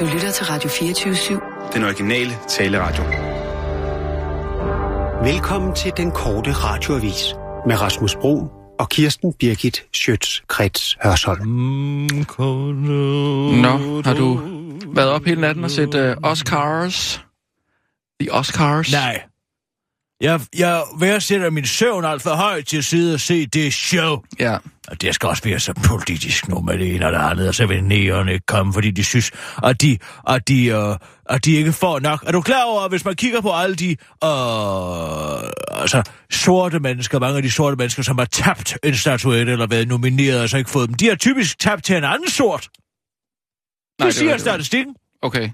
Du lytter til Radio 24-7. Den originale taleradio. Velkommen til den korte radioavis med Rasmus Bro og Kirsten Birgit Schøtz-Krets Hørsholm. Nå, har du været op hele natten og set uh, Oscars? The Oscars? Nej. Jeg, jeg værdsætter min søvn alt for højt til at sidde og se det show. Ja. Og det skal også være så politisk nu med det ene og det andet, og så vil næerne ikke komme, fordi de synes, at de, at de, uh, at de ikke får nok. Er du klar over, at hvis man kigger på alle de uh, altså, sorte mennesker, mange af de sorte mennesker, som har tabt en statuette eller været nomineret og så ikke fået dem, de har typisk tabt til en anden sort. Det Nej, Nej, siger det, det, statistikken. Okay.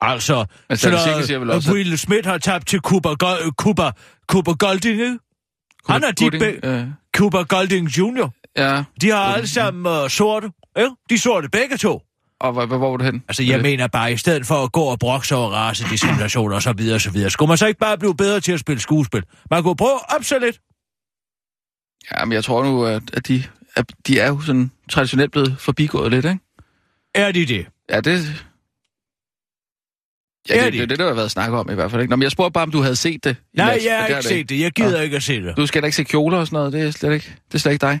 Altså, statistikken siger vel også, at- Will Smith har tabt til Cooper, Go- Cooper, Cooper Golding, ikke? Han er de Gooding, be- øh, Cooper Golding Jr. Ja, De har alle sammen uh, sorte, ikke? De sorte begge to. og hvor, hvor var du hen? Altså, jeg det? mener bare, i stedet for at gå og brokse over racediskrimination og så videre og så videre, skulle man så ikke bare blive bedre til at spille skuespil? Man kunne prøve op så lidt. Ja, men jeg tror nu, at, at, de, at de er jo sådan traditionelt blevet forbigået lidt, ikke? Er de det? Ja, det... Ja, Er det, de? det, det, der har været snak om i hvert fald, ikke? Nå, men jeg spurgte bare, om du havde set det. Nej, nat, jeg har det ikke set det. Jeg gider ikke at se det. Du skal da ikke se kjoler og sådan noget, det er slet ikke, det er slet ikke dig.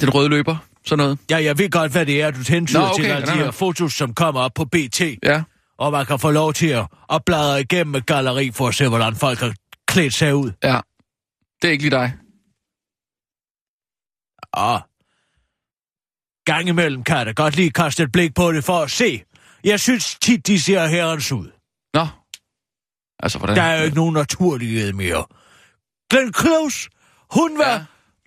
Den røde løber, sådan noget. Ja, jeg ved godt, hvad det er, du hentyder Nå, okay, til, nå, de her fotos, som kommer op på BT. Ja, Og man kan få lov til at, at bladre igennem et galleri for at se, hvordan folk har klædt sig ud. ja. Det er ikke lige dig. Og gang imellem kan jeg da godt lige kaste et blik på det for at se. Jeg synes tit, de ser herrens ud. Nå. Altså, hvordan? Der er jo ikke nogen naturlighed mere. Glenn Close, hun var Ja.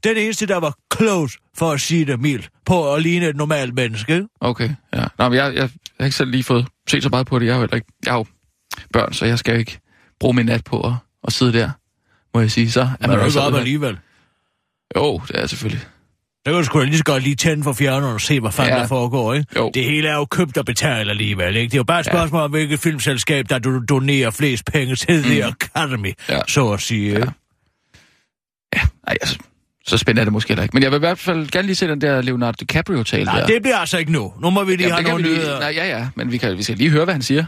den eneste, der var close, for at sige det mildt, på at ligne et normalt menneske. Okay, ja. Nå, men jeg, jeg, jeg har ikke selv lige fået set så meget på det. Jeg har jo ikke... Jeg har jo børn, så jeg skal ikke bruge min nat på at, at sidde der, må jeg sige. Så er Men man er jo også ikke op alligevel. Jo, det er selvfølgelig. Der kan du sgu da lige så godt lige tænde for fjerneren og se, hvad fanden Ja. ja. der foregår, ikke? Jo. Det hele er jo købt og betalt alligevel, ikke? Det er jo bare et Ja. spørgsmål om, hvilket filmselskab, der du donerer flest penge til mm. The Academy, Ja. så at sige. Ja. Ja. Nej, altså, så spændende er det måske heller ikke. Men jeg vil i hvert fald gerne lige se den der Leonardo DiCaprio-tale Nej, der. det bliver altså ikke nu. Nu må vi lige Jamen, have det nogle nyheder. Nej, ja, ja, men vi, kan, vi skal lige høre, hvad han siger.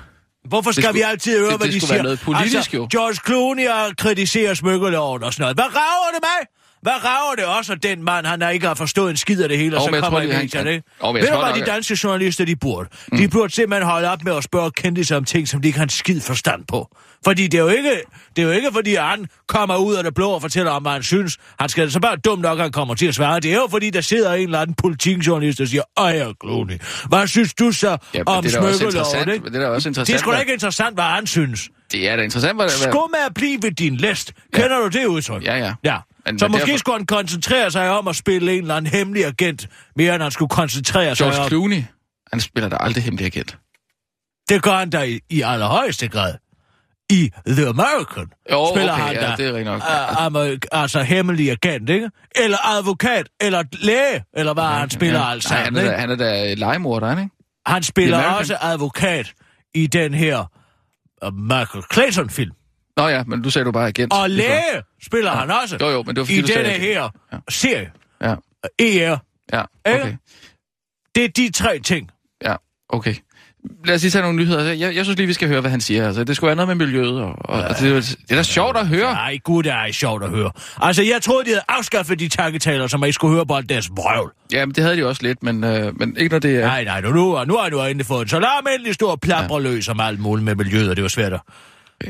Hvorfor skal skulle- vi altid høre, det- hvad det de skulle siger? være noget politisk, altså, jo. George Clooney har kritiseret smykkeloven og sådan noget. Hvad rager det mig? Hvad rager det også, at den mand, han har ikke har forstået en skid af det hele, og Jo, så kommer tror, i medierne, ikke? Ved du, hvad de danske journalister, de burde? Mm. De burde simpelthen holde op med at spørge kendte om ting, som de ikke har en skid forstand på. Fordi det er jo ikke, det er jo ikke fordi han kommer ud af det blå og fortæller om, hvad han synes. Han skal så bare dumt nok, at han kommer til at svare. Det er jo fordi, der sidder en eller anden politikjournalist og siger, Ej, Clooney, hvad synes du så Ja, om det smykkeloven, ikke? Det er da også interessant. Det er sgu da ikke interessant, hvad han synes. Det er da interessant, hvad... Skum med at blive ved din læst. Kender du det udtryk? Ja, ja. ja. Men- så men måske derfor- skulle han koncentrere sig om at spille en eller anden hemmelig agent, mere end han skulle koncentrere sig George om... Clooney, han spiller da aldrig hemmelig agent. Det gør han da i, i allerhøjeste grad. I The American Jo, spiller okay, han ja, da det er rigtigt nok. uh, amer, altså hemmelig agent, ikke? Eller advokat, eller læge, eller hvad han spiller ja. altså. Nej, han er, da, han er da legemorder, ikke? han spiller også advokat i den her uh, Michael Clayton-film. Nå ja, men du sagde du bare agent. Og Det læge spiller han også Jo, jo, men det var fordi, i du denne her Ja. serie. Ja, ER. ja, Ikke? okay. Det er de tre ting. Ja, okay. Lad os lige tage nogle nyheder. Jeg, jeg synes lige, vi skal høre, hvad han siger. Altså, det skulle være noget med miljøet. Og, og, ja. det, er, det er da sjovt at høre. Nej, gud, det er sjovt at høre. Altså, jeg troede, de havde afskaffet de takketaler, som ikke skulle høre på alt deres vrøvl. Ja, men det havde de også lidt, men, øh, men ikke når det er... Nej, nej, nu, nu, nu har du endelig fået lad ham endelig stå og plapre ja. løs om alt muligt med miljøet, og det var svært at...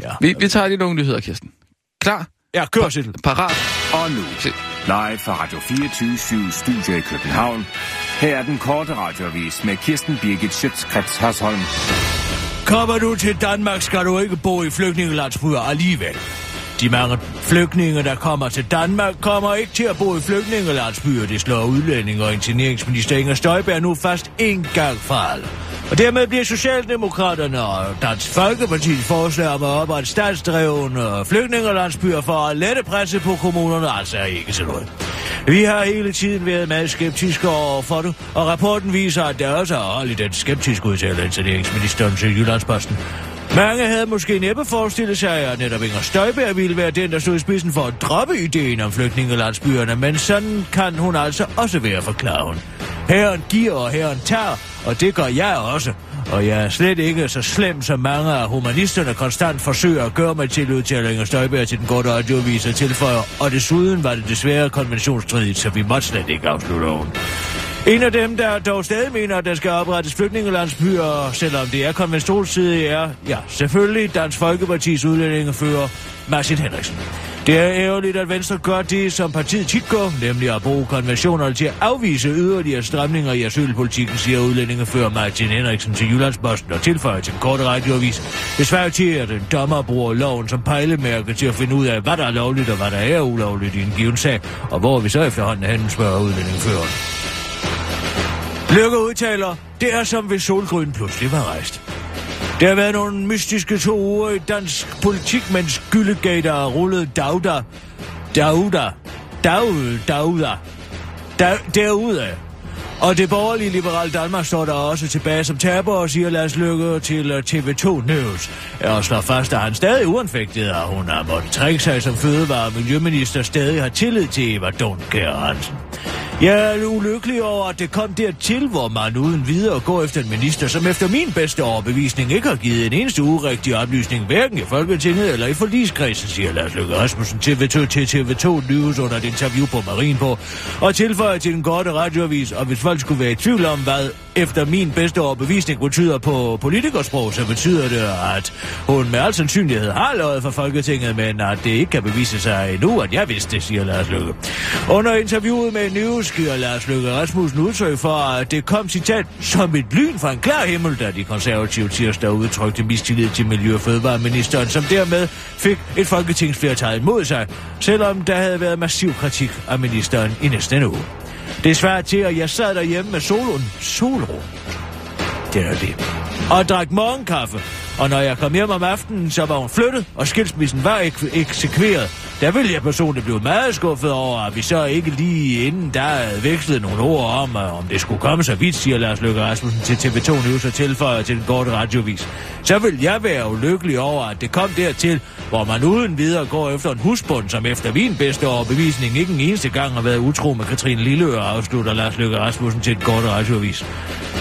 Ja, Vi, vi tager lige nogle nyheder, Kirsten. Klar? ja kør til Parat? Og nu, live fra Radio 24 Studio i København. Her er den korte radiovis med Kirsten Birgit Schøtzgrads Hasholm. Kommer du til Danmark, skal du ikke bo i flygtningelandsbyer alligevel. De mange flygtninge, der kommer til Danmark, kommer ikke til at bo i flygtningelandsbyer. Det slår udlænding og interneringsminister Inger Støjberg nu fast en gang for alle. Og dermed bliver Socialdemokraterne og Dansk Folkeparti's forslag om at oprette statsdrevne flygtningelandsbyer for at lette presset på kommunerne, altså ikke til noget. Vi har hele tiden været meget skeptiske over for det, og rapporten viser, at der også er hold i den skeptiske udtalelse, af interneringsministeren til Jyllandsposten. Mange havde måske næppe forestillet sig, at netop Inger Støjberg ville være den, der stod i spidsen for at droppe ideen om flygtningelandsbyerne, men sådan kan hun altså også være, forklarer hun. Herren giver, og herren tager, og det gør jeg også. Og jeg er slet ikke så slem, som mange af humanisterne konstant forsøger at gøre mig til, udtaler Inger Støjberg til den korte radiovis og tilføjer. Og desuden var det desværre konventionsstridigt, så vi måtte slet ikke afslutte oven. En af dem, der dog stadig mener, at der skal oprettes flygtningelandsbyer, selvom det er konventionssidig, er, ja, selvfølgelig Dansk Folkepartis udlændingefører Martin Henriksen. Det er ærgerligt, at Venstre gør det, som partiet tit gør, nemlig at bruge konventionerne til at afvise yderligere stramninger i asylpolitikken, siger udlændingefører Martin Henriksen til Jyllandsposten og tilføjer til en korte radioavis. Det svarer til, at en dommer bruger loven som pejlemærke til at finde ud af, hvad der er lovligt og hvad der er ulovligt i en given sag, og hvor vi så efterhånden hen spørger udlændingeføreren. Lykke udtaler, det er som hvis solgrøn pludselig var rejst. Der har været nogle mystiske to uger i dansk politik, mens gyldegater har rullet Dauda. Dauda. Dauda. Dauda. Da, derudad. Og det borgerlige liberale Danmark står der også tilbage som taber og siger Lars Lykke til øh, TV2 News. Og slår fast, at han stadig uanfægtet, og hun har måttet trække sig som fødevare- og miljøminister stadig har tillid til Eva Dunker Hansen. Jeg er ulykkelig over, at det kom dertil, hvor man uden videre går efter en minister, som efter min bedste overbevisning ikke har givet en eneste urigtig oplysning, hverken i Folketinget eller i forligskredsen, siger Lars Løkke Rasmussen til TV2, til TV2 News under et interview på Marienborg, og tilføjer til den korte radioavis, og hvis folk skulle være i tvivl om, hvad efter min bedste overbevisning betyder på politikersprog, så betyder det, at hun med al sandsynlighed har løjet for Folketinget, men at det ikke kan bevise sig endnu, at jeg vidste det, siger Lars Løkke. Under interviewet med News giver Lars Løkke Rasmussen udtryk for, at det kom citat som et lyn fra en klar himmel, da de konservative tirsdag udtrykte mistillid til Miljø- og Fødevareministeren, som dermed fik et folketingsflertal imod sig, selvom der havde været massiv kritik af ministeren i næste uge. Det er svært til, at jeg sad derhjemme med solen. Solro. Det er det. Og drak morgenkaffe. Og når jeg kom hjem om aftenen, så var hun flyttet, og skilsmissen var ek- eksekveret. Der ville jeg personligt blive meget skuffet over, at vi så ikke lige inden der havde vekslet nogle ord om, øh, om det skulle komme så vidt, siger Lars Løkke Rasmussen til TV2 News og tilføjer til den korte radiovis. Så vil jeg være ulykkelig over, at det kom dertil, hvor man uden videre går efter en husbund, som efter min bedste overbevisning ikke en eneste gang har været utro med Katrine Lilleør, afslutter Lars Løkke Rasmussen til den korte radiovis.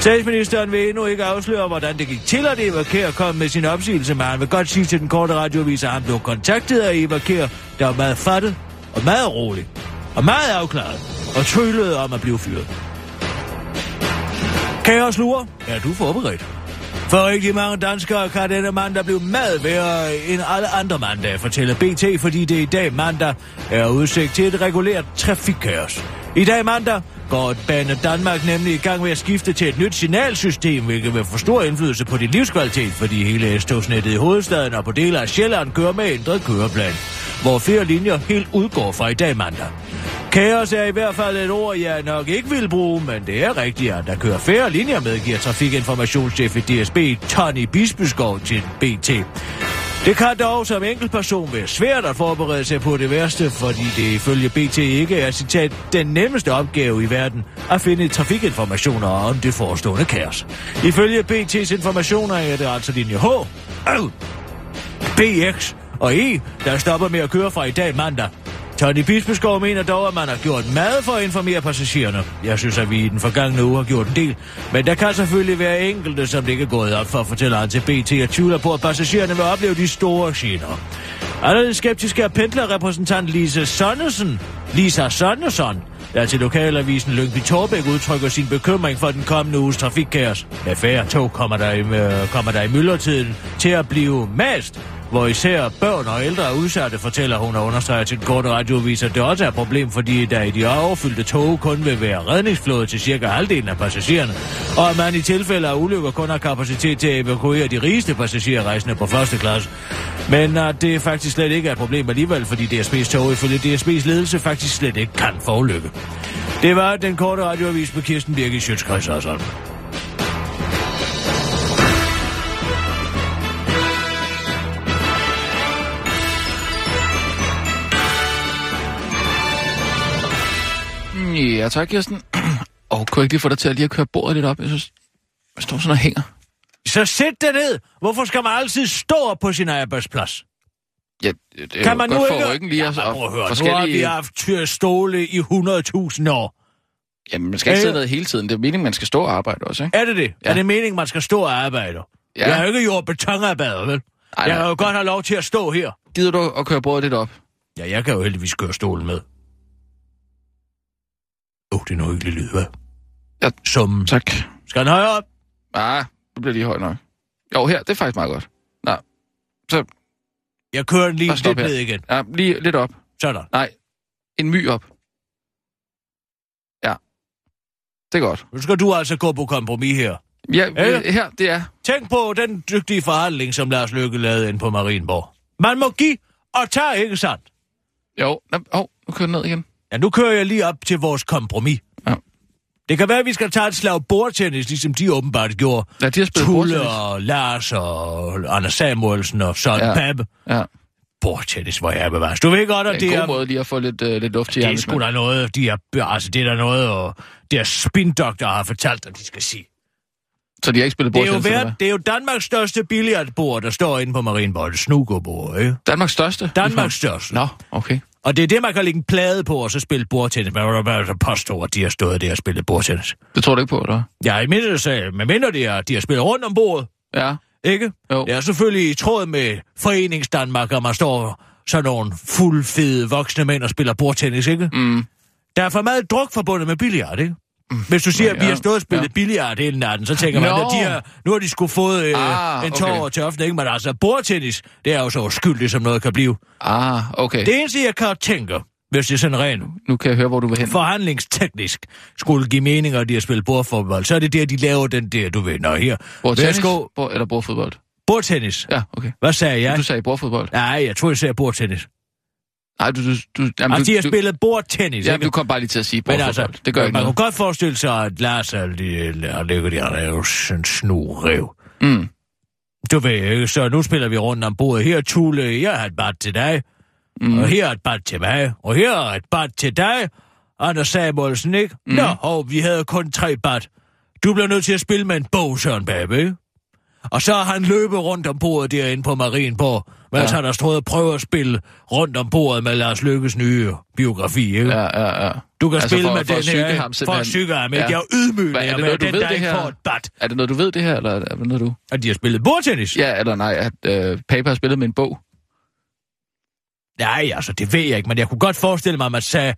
Statsministeren vil endnu ikke afsløre, hvordan det gik til, at Eva Kær kom med sin opsigelse, men han vil godt sige til den korte radiovis, at han blev kontaktet af Eva Kær, der var meget fattet og meget rolig og meget afklaret og tryllede om at blive fyret. Kaos lurer, er du forberedt? For rigtig mange danskere kan denne mandag blive meget værre end alle andre mandage, fortæller BT, fordi det i dag mandag er udsigt til et regulært trafikkaos. I dag mandag går Bane Danmark nemlig i gang med at skifte til et nyt signalsystem, hvilket vil få stor indflydelse på din livskvalitet, fordi hele S-togsnettet i hovedstaden og på dele af Sjælland kører med ændret køreplan, hvor flere linjer helt udgår fra i dag mandag. Kaos er i hvert fald et ord, jeg nok ikke vil bruge, men det er rigtigt, at der kører færre linjer med, giver trafikinformationschef i DSB, Tony Bisbeskov til BT. Det kan dog som enkeltperson være svært at forberede sig på det værste, fordi det ifølge BT ikke er citat den nemmeste opgave i verden at finde trafikinformationer om det forestående kaos. Ifølge BT's informationer er det altså linje H, L, BX og E, der stopper med at køre fra i dag mandag. Tony Bispeskov mener dog, at man har gjort meget for at informere passagererne. Jeg synes, at vi i den forgangne uge har gjort en del. Men der kan selvfølgelig være enkelte, som det ikke er gået op for, fortæller han til BT, og tvivler på, at passagererne vil opleve de store gener. Allerede skeptisk er pendlerrepræsentant Lise Sonnesen, Lisa Sonneson, der til lokalavisen Lyngby Torbæk udtrykker sin bekymring for den kommende uges trafikkaos. Med færre tog kommer der, i, øh, kommer der i myldretiden til at blive mast, hvor især børn og ældre er udsatte, fortæller hun og understreger til den korte radioavis, at det også er et problem, fordi der i de overfyldte tog kun vil være redningsflåde til cirka halvdelen af passagererne, og at man i tilfælde af ulykker kun har kapacitet til at evakuere de rigeste passagerrejsende på første klasse. Men at det faktisk slet ikke er et problem alligevel, fordi DSB's tog ifølge DSB's ledelse faktisk slet ikke kan forulykke. Det var den korte radioavis med Kirsten Birgit Sjøtskreds Ja, tak, Kirsten. Og kunne jeg ikke lige få dig til at lige at køre bordet lidt op? Jeg synes, jeg står sådan og hænger. Så sæt dig ned. Hvorfor skal man altid stå op på sin arbejdsplads? Ja, det er Kan man godt nu for ikke... ryggen lige. altså, Ja, prøv at høre. og Nu har vi forskellige... haft stole i 100.000 år. Jamen, man skal ikke Ja, sidde ned hele tiden. Det er meningen, man skal stå og arbejde også, ikke? Er det det? Ja. Er det meningen, man skal stå og arbejde? Ja. Jeg er jo ikke jord betonarbejder, vel? Ej, jeg kan jo godt have lov til at stå her. Gider du at køre bordet lidt op? Ja, jeg kan jo heldigvis køre stolen med. Åh, oh, det er noget hyggelig lyd, hvad? Ja. Som... Tak. Skal den højere op? Ah, det bliver lige højt nok. Jo, her, det er faktisk meget godt. Nej. Så, Jeg kører den lige lidt ned igen. ja, lige lidt op. Sådan. Nej, en my op. Ja. Det er godt. Nu skal du altså gå på kompromis her. Ja, Ja. øh, her, det er... Tænk på den dygtige forhandling, som Lars Løkke lavede ind på Marienborg. Man må give og tage, ikke sandt? Jo, oh, nu kører den ned igen. Ja, nu kører jeg lige op til vores kompromis. Ja. Det kan være, at vi skal tage et slag bordtennis, ligesom de åbenbart gjorde. Ja, de har spillet Tulle bordtennis. og Lars og Anders Samuelsen og Søren Ja. Pappe. Ja, Bordtennis, hvor jeg er bevares. Du ved godt, at det det er en er... god måde lige at få lidt, uh, lidt luft til Det er sgu da noget, de er, altså det er der noget, og deres spindoktor har fortalt, at de skal sige. Så de har ikke spillet Det er, jo bordtennis, værd, det er jo Danmarks største billiardbord, der står inde på Marienborg. Det ikke? Danmarks største? Danmarks største. Nå, okay. Og det er det, man kan lægge en plade på, og så spille bordtennis. Man kan bare påstå, at de har stået der og spillet bordtennis. Det tror du ikke på, eller? Ja, i mindre sag, men mindre er, at de har spillet rundt om bordet, Ja, ikke? Jo. Det er selvfølgelig i tråd med Forenings-Danmark, og man står sådan nogle fuldfede voksne mænd og spiller bordtennis, ikke? mm, Der er for meget druk forbundet med billiard, ikke? Hvis du siger, Ja, at vi har stået og spillet ja. ja. billiard hele natten, så tænker man, Nå. at de har, nu har de skulle fået øh, Ah, en okay. tår over til offentligt, ikke? Men altså, bordtennis, det er jo så uskyldigt, som noget kan blive. ah, okay. Det eneste, jeg kan tænke, hvis det er sådan rent Nu kan jeg høre, hvor du vil hen. forhandlingsteknisk skulle give mening, at de har spillet bordfodbold, så er det der, de laver den der, du ved, nå her. Bordtennis? Værsgo, Bord, eller bordfodbold? bordtennis. Ja, okay. Hvad sagde jeg? Du sagde bordfodbold. Nej, jeg tror, jeg sagde bordtennis. Nej, du... du, du jamen, Altså, de har du, spillet bordtennis, Ja, du kom bare lige til at sige Men bordfodbold. altså, det gør ikke man noget. kunne godt forestille sig, at Lars og og Lykke, de er jo sådan en snurev. Mm. Du ved ikke, så nu spiller vi rundt om bordet. Her, Tule, jeg har et bad til dig. Mm. Og her er et bad til mig. Og her er et bad til dig. Anders Samuelsen, ikke? Mm. Nå, og vi havde kun tre bad. Du bliver nødt til at spille med en bog, Søren Babe, ikke? Og så har han løbet rundt om bordet derinde på Marienborg, mens Ja. han har stået og prøvet at spille rundt om bordet med Lars Lykkes nye biografi, ikke? Ja, ja, ja. Du kan Altså, spille for- med for den her, ikke? ham for at psyke ham, ikke? Ja. Det er ydmygende, er det noget, du den, ved der det ikke her? får et bat. Er det noget, du ved det her, eller er det noget, du... At de har spillet bordtennis? Ja, eller nej, at øh, Paper har spillet med en bog. Nej, altså, det ved jeg ikke, men jeg kunne godt forestille mig, at man sagde,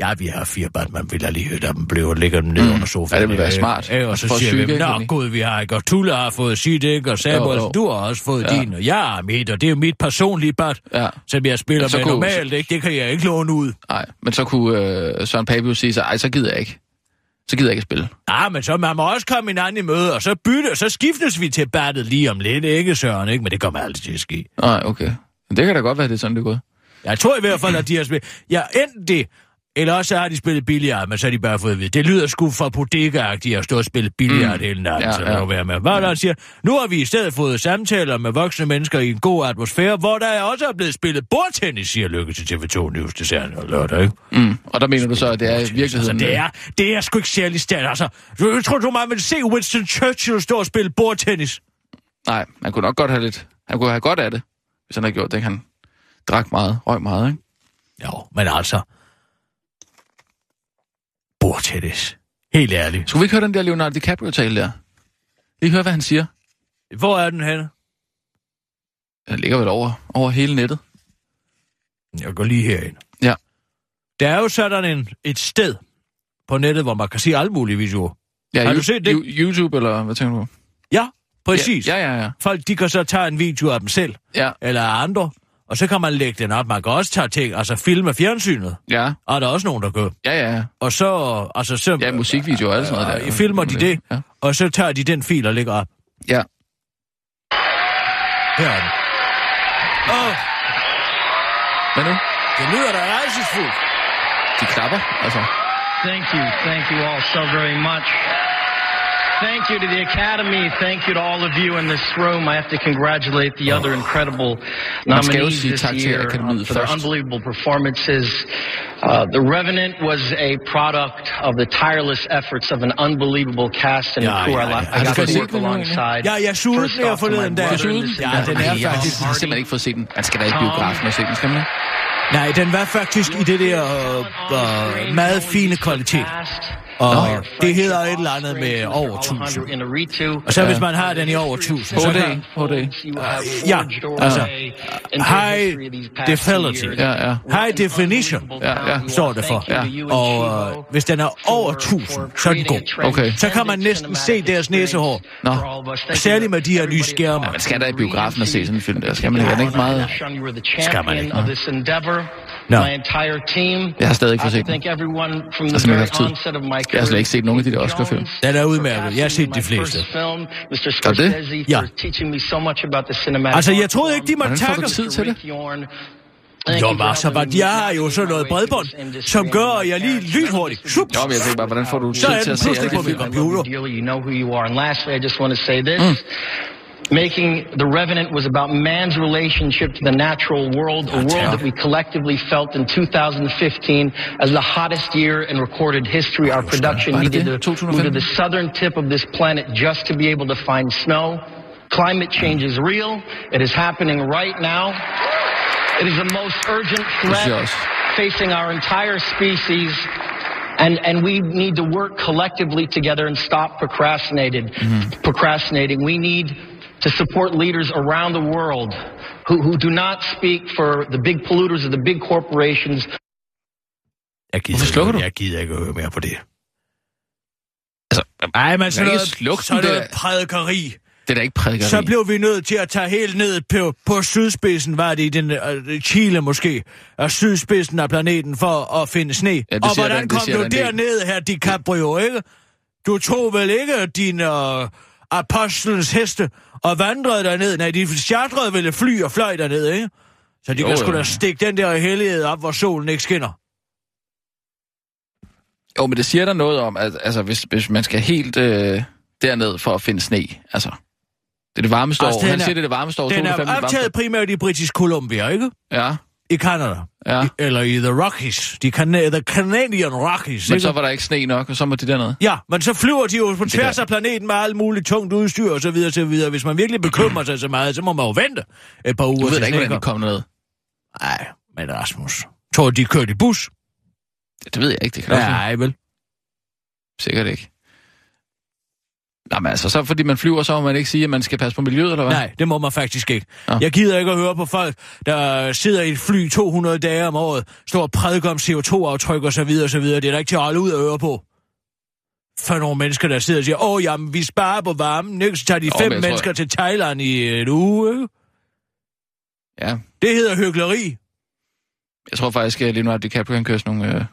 ja, vi har fire bat, man vil lige høre dem blive og lægger dem ned Mm. under sofaen. Ja, det ville være ikke? smart. Ikke? Og så siger vi, nå gud, vi har ikke, og Tulle har fået sit, ikke? Og Samuel, Jo, jo. du har også fået Ja. din, og jeg har mit, og det er jo mit personlige bat, Ja, som jeg spiller med kunne- normalt, ikke? Det kan jeg ikke låne ud. nej. Men så kunne øh, Søren Pape jo sige sig, ej, så gider jeg ikke. Så gider jeg ikke spille. Ja, men så man må også komme hinanden i møde, og så bytte, og så skiftes vi til battet lige om lidt, ikke, Søren, ikke? Men det kommer aldrig til at ske. Nej, okay. Men det kan da godt være, det er sådan, det gået. Jeg tror i hvert fald, at de har spillet... Ja, enten det, eller også har de spillet billiard, men så har de bare fået at vide. Det lyder sgu fra bodega de har stået og spillet billiard mm. hele natten, Ja, så ja. være med. Hvad der, han siger? Nu har vi i stedet fået samtaler med voksne mennesker i en god atmosfære, hvor der også er blevet spillet bordtennis, siger Lykke til TV2 News, det ser jo lørdag, ikke? Mm. Og der mener du så, at det er i Altså, virkeligheden... det er, det er sgu ikke særlig stærkt, altså. Jeg tror du mig vil se Winston Churchill stå og spille bordtennis? Nej, man kunne nok godt have lidt... Han kunne have godt af det, hvis han havde gjort det. Han drak meget, røg meget, ikke? Jo, men altså... Bordtennis. Helt ærligt. Skulle vi ikke høre den der Leonardo DiCaprio-tale der? Lige høre, hvad han siger. Hvor er den henne? Den ligger vel over, over hele nettet. Jeg går lige herind. Ja. Der er jo sådan en, et sted på nettet, hvor man kan se alle mulige videoer. Ja, Har du set det? YouTube, eller hvad tænker du? Ja, præcis. Ja, ja, ja. Folk, de kan så tage en video af dem selv, Ja, eller af andre, og så kan man lægge den op. Man kan også tage ting, altså filme fjernsynet. ja, Og der er også nogen, der gør. ja, ja. ja. Og så... Altså, så Ja, musikvideoer og alt sådan noget der. Øh, filmer de det, Ja. og så tager de den fil og lægger op. ja. Her er den. Åh, Hvad nu? det lyder da rejsesfuldt. De klapper, altså. Thank you. Thank you all so very much. Thank you to the Academy. Thank you to all of you in this room. I have to congratulate the other incredible Man skal jo nominees sige this year Akademiet um, for their unbelievable performances. Uh, the Revenant was a product of the tireless efforts of an unbelievable cast and Ja, crew ja, I, ja. I Har du got fået to set work den nu, egentlig? alongside. Ja, jeg sugede First den her off to my forleden dag. brother Sugede in den? this Ja, industry, den er Ej, jeg har faktisk- faktisk simpelthen ikke fået set den. Man skal da ikke i biografen og se den, skal man ikke? Nej, den var faktisk i det der øh, øh, meget fine kvalitet. Og det hedder et eller andet med over 1000. Og så hvis man har den i over 1000, så kan... HD. Ja, altså, high fidelity. Ja, ja. High definition, Ja, ja. står det for. Ja. Og øh, hvis den er over 1000, så er den god. Okay. Så kan man næsten se deres næsehår. Nå. Særligt med de her nye skærme. Man skal da i biografen og se sådan en film der. Skal man? Er ikke meget... Skal man ikke, nå. No. My entire team. Jeg har stadig ikke I fået set thank everyone from the Altså, har very haft tid. onset of my Jeg har slet ikke set nogen af de der Oscar-film. Den er udmærket. Jeg har set de fleste. Mr. det? Ja. for teaching me so much about the cinematic Altså, jeg troede ikke, de måtte Hvordan får takke. du tid til det? Jo, men altså, jeg har jo sådan noget bredbånd, som gør, at jeg lige lynhurtigt. Sups. Jo, men jeg tænker bare, hvordan får du tid Så er til den at se pludselig alle på de min film? computer. Dearly, you know who you are. And lastly, I just want to say this. Making The Revenant was about man's relationship to the natural world, a world that we collectively felt in 2015 as the hottest year in recorded history. Our production needed to move to the southern tip of this planet just to be able to find snow. Climate change is real. It is happening right now. It is the most urgent threat facing our entire species. And, and we need to work collectively together and stop procrastinated, procrastinating. We need to support leaders around the world who, who do not speak for the big polluters of the big corporations, Jeg gider, Hvorfor slukker ikke, du? jeg gider ikke at høre mere på det. Altså, Ej, men sådan ikke noget, slukke den noget der. prædikeri. det er da ikke prædikeri. Så blev vi nødt til at tage helt ned på, på sydspidsen, var det i den uh, Chile måske, og sydspidsen af planeten for at finde sne. Ja, det og hvordan det kom du der en del. derned her, DiCaprio, ikke? Du tog vel ikke din uh, apostlens heste og vandrede derned? Nej, de chartrede et fly og fløj derned, ikke? Så de Jo, kan sgu da stikke den der hellighed op, hvor solen ikke skinner. Jo, men det siger der noget om, at altså, hvis, hvis man skal helt øh, derned for at finde sne, altså... Det er det varmeste Altså, år. Han er- siger, det er det varmeste år. Den 205 er optaget primært i Britisk Columbia, ikke? Ja, I Canada. ja. I, eller i The Rockies. De Cana- the Canadian Rockies, Men ikke? så var der ikke sne nok, og så må de derned. Ja, men så flyver de jo på tværs af planeten med alt muligt tungt udstyr og så videre, så videre. Hvis man virkelig bekymrer sig så meget, så må man jo vente et par uger Du ved da ikke, hvordan de kom ned. Nej, men Rasmus. Tror du, de kørte i bus? Det ved jeg ikke, det kan Nej, vel? Sikkert ikke. Nej, men altså, så fordi man flyver, så må man ikke sige, at man skal passe på miljøet, eller hvad? Nej, det må man faktisk ikke. Nå. Jeg gider ikke at høre på folk, der sidder i et fly 200 dage om året, står og prædiker om CO2-aftryk og så videre og så videre. Det er da ikke til at holde ud og høre på. For nogle mennesker, der sidder og siger, åh, jamen, vi sparer på varmen, ikke? Så tager de Jo, fem men jeg tror- mennesker til Thailand i en uge? Ja, Det hedder hyggeleri. jeg tror faktisk, at Leonardo DiCaprio han kører sådan nogle øh,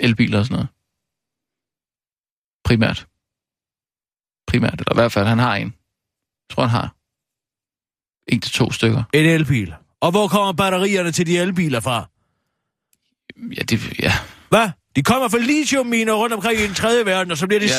elbiler og sådan noget. Primært. Primært, eller i hvert fald, han har en. Jeg tror, han har. En til to stykker. En elbil. Og hvor kommer batterierne til de elbiler fra? Ja, det, ja. Hvad? De kommer fra lithiumminer rundt omkring i den tredje verden, og så bliver de Ja.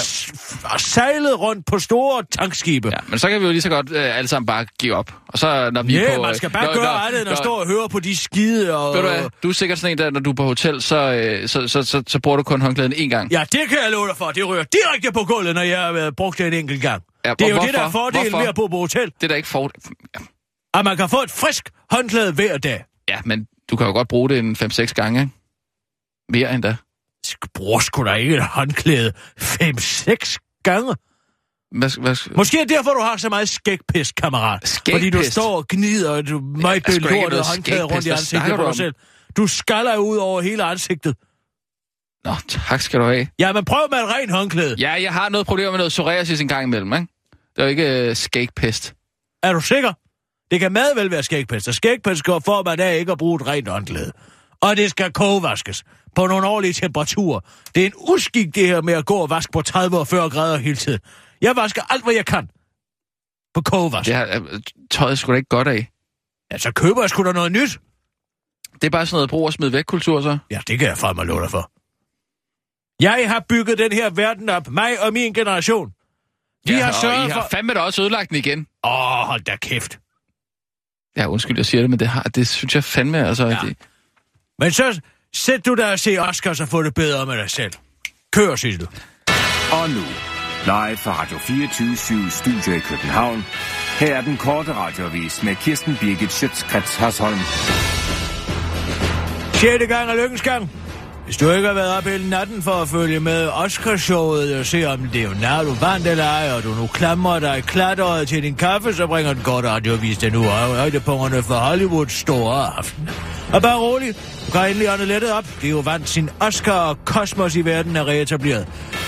ja. sejlet rundt på store tankskibe. ja. Men så kan vi jo lige så godt øh, alle sammen bare give op. Og så når vi er Ja, på... man skal bare når, gøre når- andet, end at stå og høre på de skide og... Ved du hvad, du er sikkert sådan en, der, når du er på hotel, så, øh, så, så, så, så bruger du kun håndklæden én gang. Ja, det kan jeg love dig for. Det rører direkte på gulvet, når jeg har været brugt det en enkelt gang. Ja, Det er jo hvorfor? det, der er fordelen Hvorfor? ved at bo på hotel. Det er da ikke for... At man kan få et frisk håndklæde hver dag. Ja, men du kan jo godt bruge det en 5-6 gange, ikke? Mere end da. Bror sgu da ikke et håndklæde 5-6 gange. Hvad, hvad, Måske er derfor, du har så meget skægpis, kammerat. Skægpest? Fordi du står og gnider og du er ikke lortet håndklæde rundt i ansigtet på dig selv. Du skaller ud over hele ansigtet. Nå, tak skal du have. Ja, men prøv med et rent håndklæde. Ja, jeg har noget problemer med noget psoriasis en gang imellem, ikke? Det er jo ikke uh, skægpest. Er du sikker? Det kan meget vel være skægpest, og skægpest går for, at man af ikke at bruge et rent håndklæde. Og det skal kogevaskes på nogle årlige temperaturer. Det er en uskik, det her med at gå og vaske på 30 og 40 grader hele tiden. Jeg vasker alt, hvad jeg kan på kogevask. Det har øh, tøjet sgu da ikke godt af. Ja, så køber jeg sgu da noget nyt. Det er bare sådan noget brug og smid væk kultur, så. Ja, det kan jeg fandme love dig for. Jeg har bygget den her verden op, mig og min generation. Vi ja, har og sørget I har for... fandme da også ødelagt den igen. Åh, hold da kæft. Ja, undskyld, jeg siger det, men det, har, det synes jeg fandme, altså... Ja. Det, Men så sæt du dig og se Oscars og få det bedre med dig selv. Kør, Sissel. Og nu, live fra Radio 24 Studio i København. Her er den korte radiovis med Kirsten Birgit Schøtzgrads Hasholm. Sjette gang er lykkens gang. Hvis du ikke har været op hele natten for at følge med Oscarshowet og se om Leonardo vandt eller ej, og du nu klamrer dig klatret til din kaffe, så bringer den godt radiovis den nu højdepunkterne for Hollywoods store aften. Og bare rolig, du endelig åndet lettet op. Det er jo vandt sin Oscar og kosmos i verden er reetableret.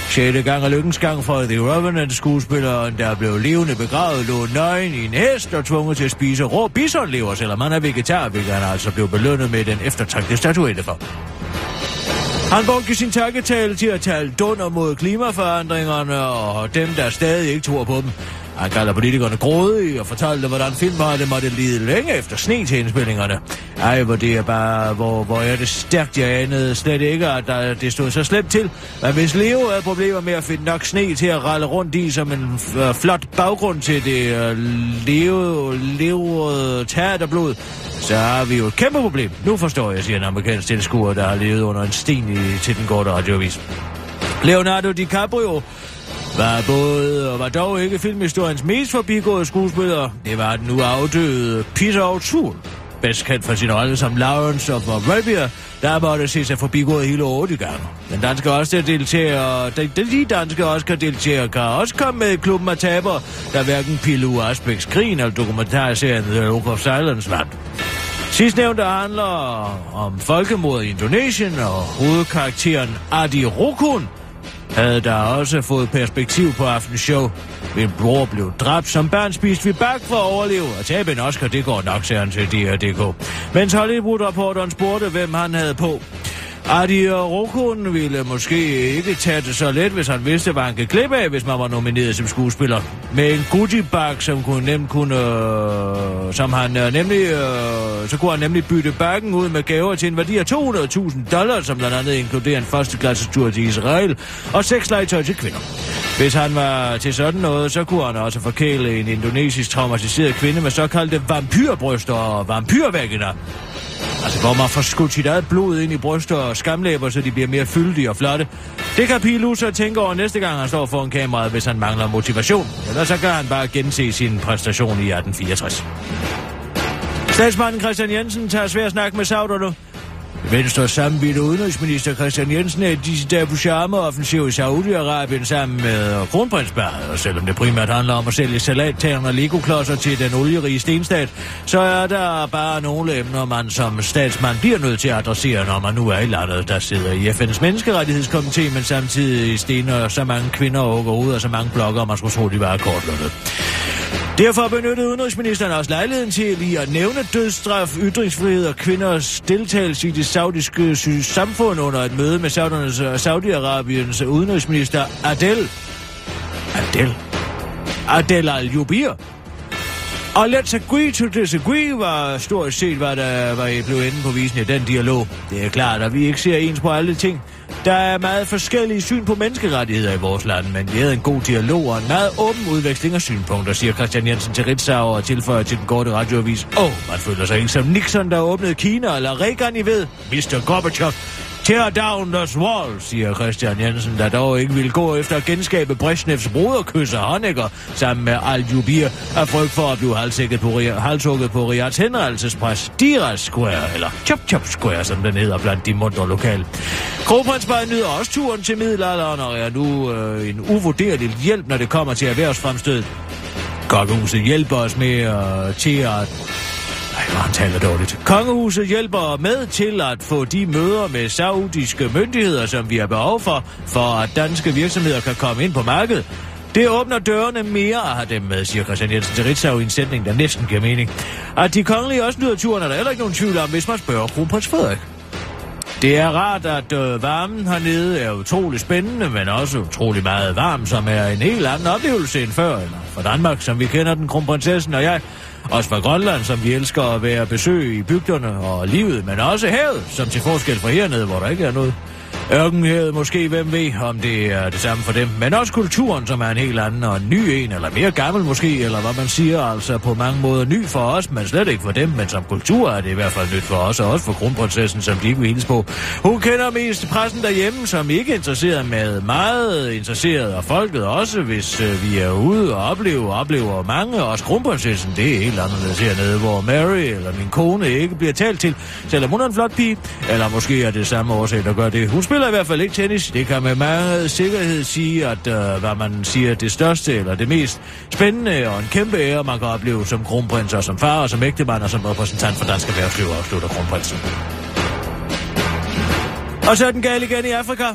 Sjette gang og lykkens gang for The Revenant skuespilleren, der blev levende begravet, lå nøgen i en hest og tvunget til at spise rå bisonlever, selvom han er vegetar, hvilket han altså blev belønnet med den eftertragtede statuette for. Han brugte sin takketale til at tale dunder mod klimaforandringerne og dem, der stadig ikke tror på dem. Han kalder politikerne grådige og fortalte, hvordan filmerne måtte lide længe efter sne til indspillingerne. Ej, hvor det er bare, hvor, hvor er det stærkt, jeg anede slet ikke, at der, det stod så slemt til. Men hvis Leo havde problemer med at finde nok sne til at ralle rundt i som en uh, flot baggrund til det uh, leo, leverede teaterblod, så har vi jo et kæmpe problem. Nu forstår jeg, siger en amerikansk tilskuer, der har levet under en sten i, til den korte radioavis. Leonardo DiCaprio var både og var dog ikke filmhistoriens mest forbigåede skuespiller. Det var den nu afdøde Peter O'Toole, bedst kendt for sin rolle som Lawrence of Arabia, der måtte se sig forbigået hele otte gange. Den danske også deltager, den, den lige danske også deltager, kan også komme med i klubben af taber, der hverken Pilu Asbæks Grin eller dokumentarserien The Oak of Silence vandt. Sidstnævnte handler om folkemordet i Indonesien og hovedkarakteren Adi Rukun, havde der også fået perspektiv på aftenshow. Min bror blev dræbt som børn spiste vi bak for at overleve, og tabe en Oscar, det går nok, sagde han til DR.dk. Mens Hollywood-rapporteren spurgte, hvem han havde på. Adi Rokun ville måske ikke tage det så let, hvis han vidste, hvad han kan klippe af, hvis man var nomineret som skuespiller. Med en Gucci-bag, som kunne nemt kunne, øh, som han øh, nemlig, øh, så kunne han nemlig bytte bakken ud med gaver til en værdi af 200.000 dollars, som blandt andet inkluderer en første tur til Israel og seks legetøj til kvinder. Hvis han var til sådan noget, så kunne han også forkæle en indonesisk traumatiseret kvinde med såkaldte vampyrbryster og vampyrvægner. Altså, hvor man får skudt sit eget blod ind i bryster og skamlæber, så de bliver mere fyldige og flotte. Det kan Pilu så tænke over næste gang, han står foran kameraet, hvis han mangler motivation. Eller så kan han bare gense sin præstation i 1864. Statsmanden Christian Jensen tager svær snak med sauderne. Venstre sammenbitte udenrigsminister Christian Jensen er i disse dage på offensiv i Saudi-Arabien sammen med kronprinsparet. Og selvom det primært handler om at sælge salattagerne og legoklodser til den olierige stenstat, så er der bare nogle emner, man som statsmand bliver nødt til at adressere, når man nu er i landet, der sidder i FN's menneskerettighedskomité, men samtidig stener så mange kvinder og hugger og så mange blokker, man skulle tro, de var kortlundet. Derfor benyttede udenrigsministeren også lejligheden til lige at nævne dødsstraf, ytringsfrihed og kvinders deltagelse i det saudiske samfund under et møde med Saudi-Arabiens udenrigsminister Adel. Adel? Adel al-Jubir. Og let's agree to disagree var stort set, hvad der var blevet inde på visen i den dialog. Det er klart, at vi ikke ser ens på alle ting. Der er meget forskellige syn på menneskerettigheder i vores land, men vi havde en god dialog og en meget åben udveksling af synspunkter, siger Christian Jensen til Ritzau og tilføjer til den korte radioavis. Åh, oh, man føler sig ikke som Nixon, der åbnede Kina, eller Reagan, I ved. Mr. Gorbachev, Tear down the wall, siger Christian Jensen, der dog ikke vil gå efter at genskabe Brezhnevs broderkysser Honecker sammen med Al-Jubir af frygt for at blive halshugget på, halshugget på Riyads henrettelsespres Diras Square, eller Chop Chop Square, som den hedder blandt de mundre lokale. Kronprinsparet nyder også turen til middelalderen og er nu øh, en uvurderlig hjælp, når det kommer til erhvervsfremstød. Kokkehuset hjælper os med øh, til at hvor han taler dårligt. Kongehuset hjælper med til at få de møder med saudiske myndigheder, som vi har behov for, for at danske virksomheder kan komme ind på markedet. Det åbner dørene mere at have dem med, siger Christian Jensen til Ritzau i en sætning, der næsten giver mening. At de kongelige også nyder turen, er der heller ikke nogen tvivl om, hvis man spørger kronprins Frederik. Det er rart, at øh, varmen hernede er utrolig spændende, men også utrolig meget varm, som er en helt anden oplevelse end før, eller for Danmark, som vi kender den, kronprinsessen og jeg. Også fra Grønland, som vi elsker at være besøg i bygderne og livet, men også havet, som til forskel fra hernede, hvor der ikke er noget. Ørkenhed måske, hvem ved, om det er det samme for dem. Men også kulturen, som er en helt anden og en ny en, eller mere gammel måske, eller hvad man siger, altså på mange måder ny for os, men slet ikke for dem. Men som kultur er det i hvert fald nyt for os, og også for kronprinsessen, som de ikke vil hilse på. Hun kender mest pressen derhjemme, som ikke er interesseret med meget interesseret, og folket også, hvis øh, vi er ude og oplever, oplever mange, også kronprinsessen, det er helt anderledes hernede, hvor Mary eller min kone ikke bliver talt til, selvom hun er en flot pige, eller måske er det samme årsag, der gør det. Hun spiller i hvert fald ikke tennis. Det kan med meget sikkerhed sige, at øh, hvad man siger, det største eller det mest spændende og en kæmpe ære, man kan opleve som kronprins og som far og som ægtemand og som repræsentant for dansk erhvervsliv, afslutter kronprinsen. Og så er den gal igen i Afrika.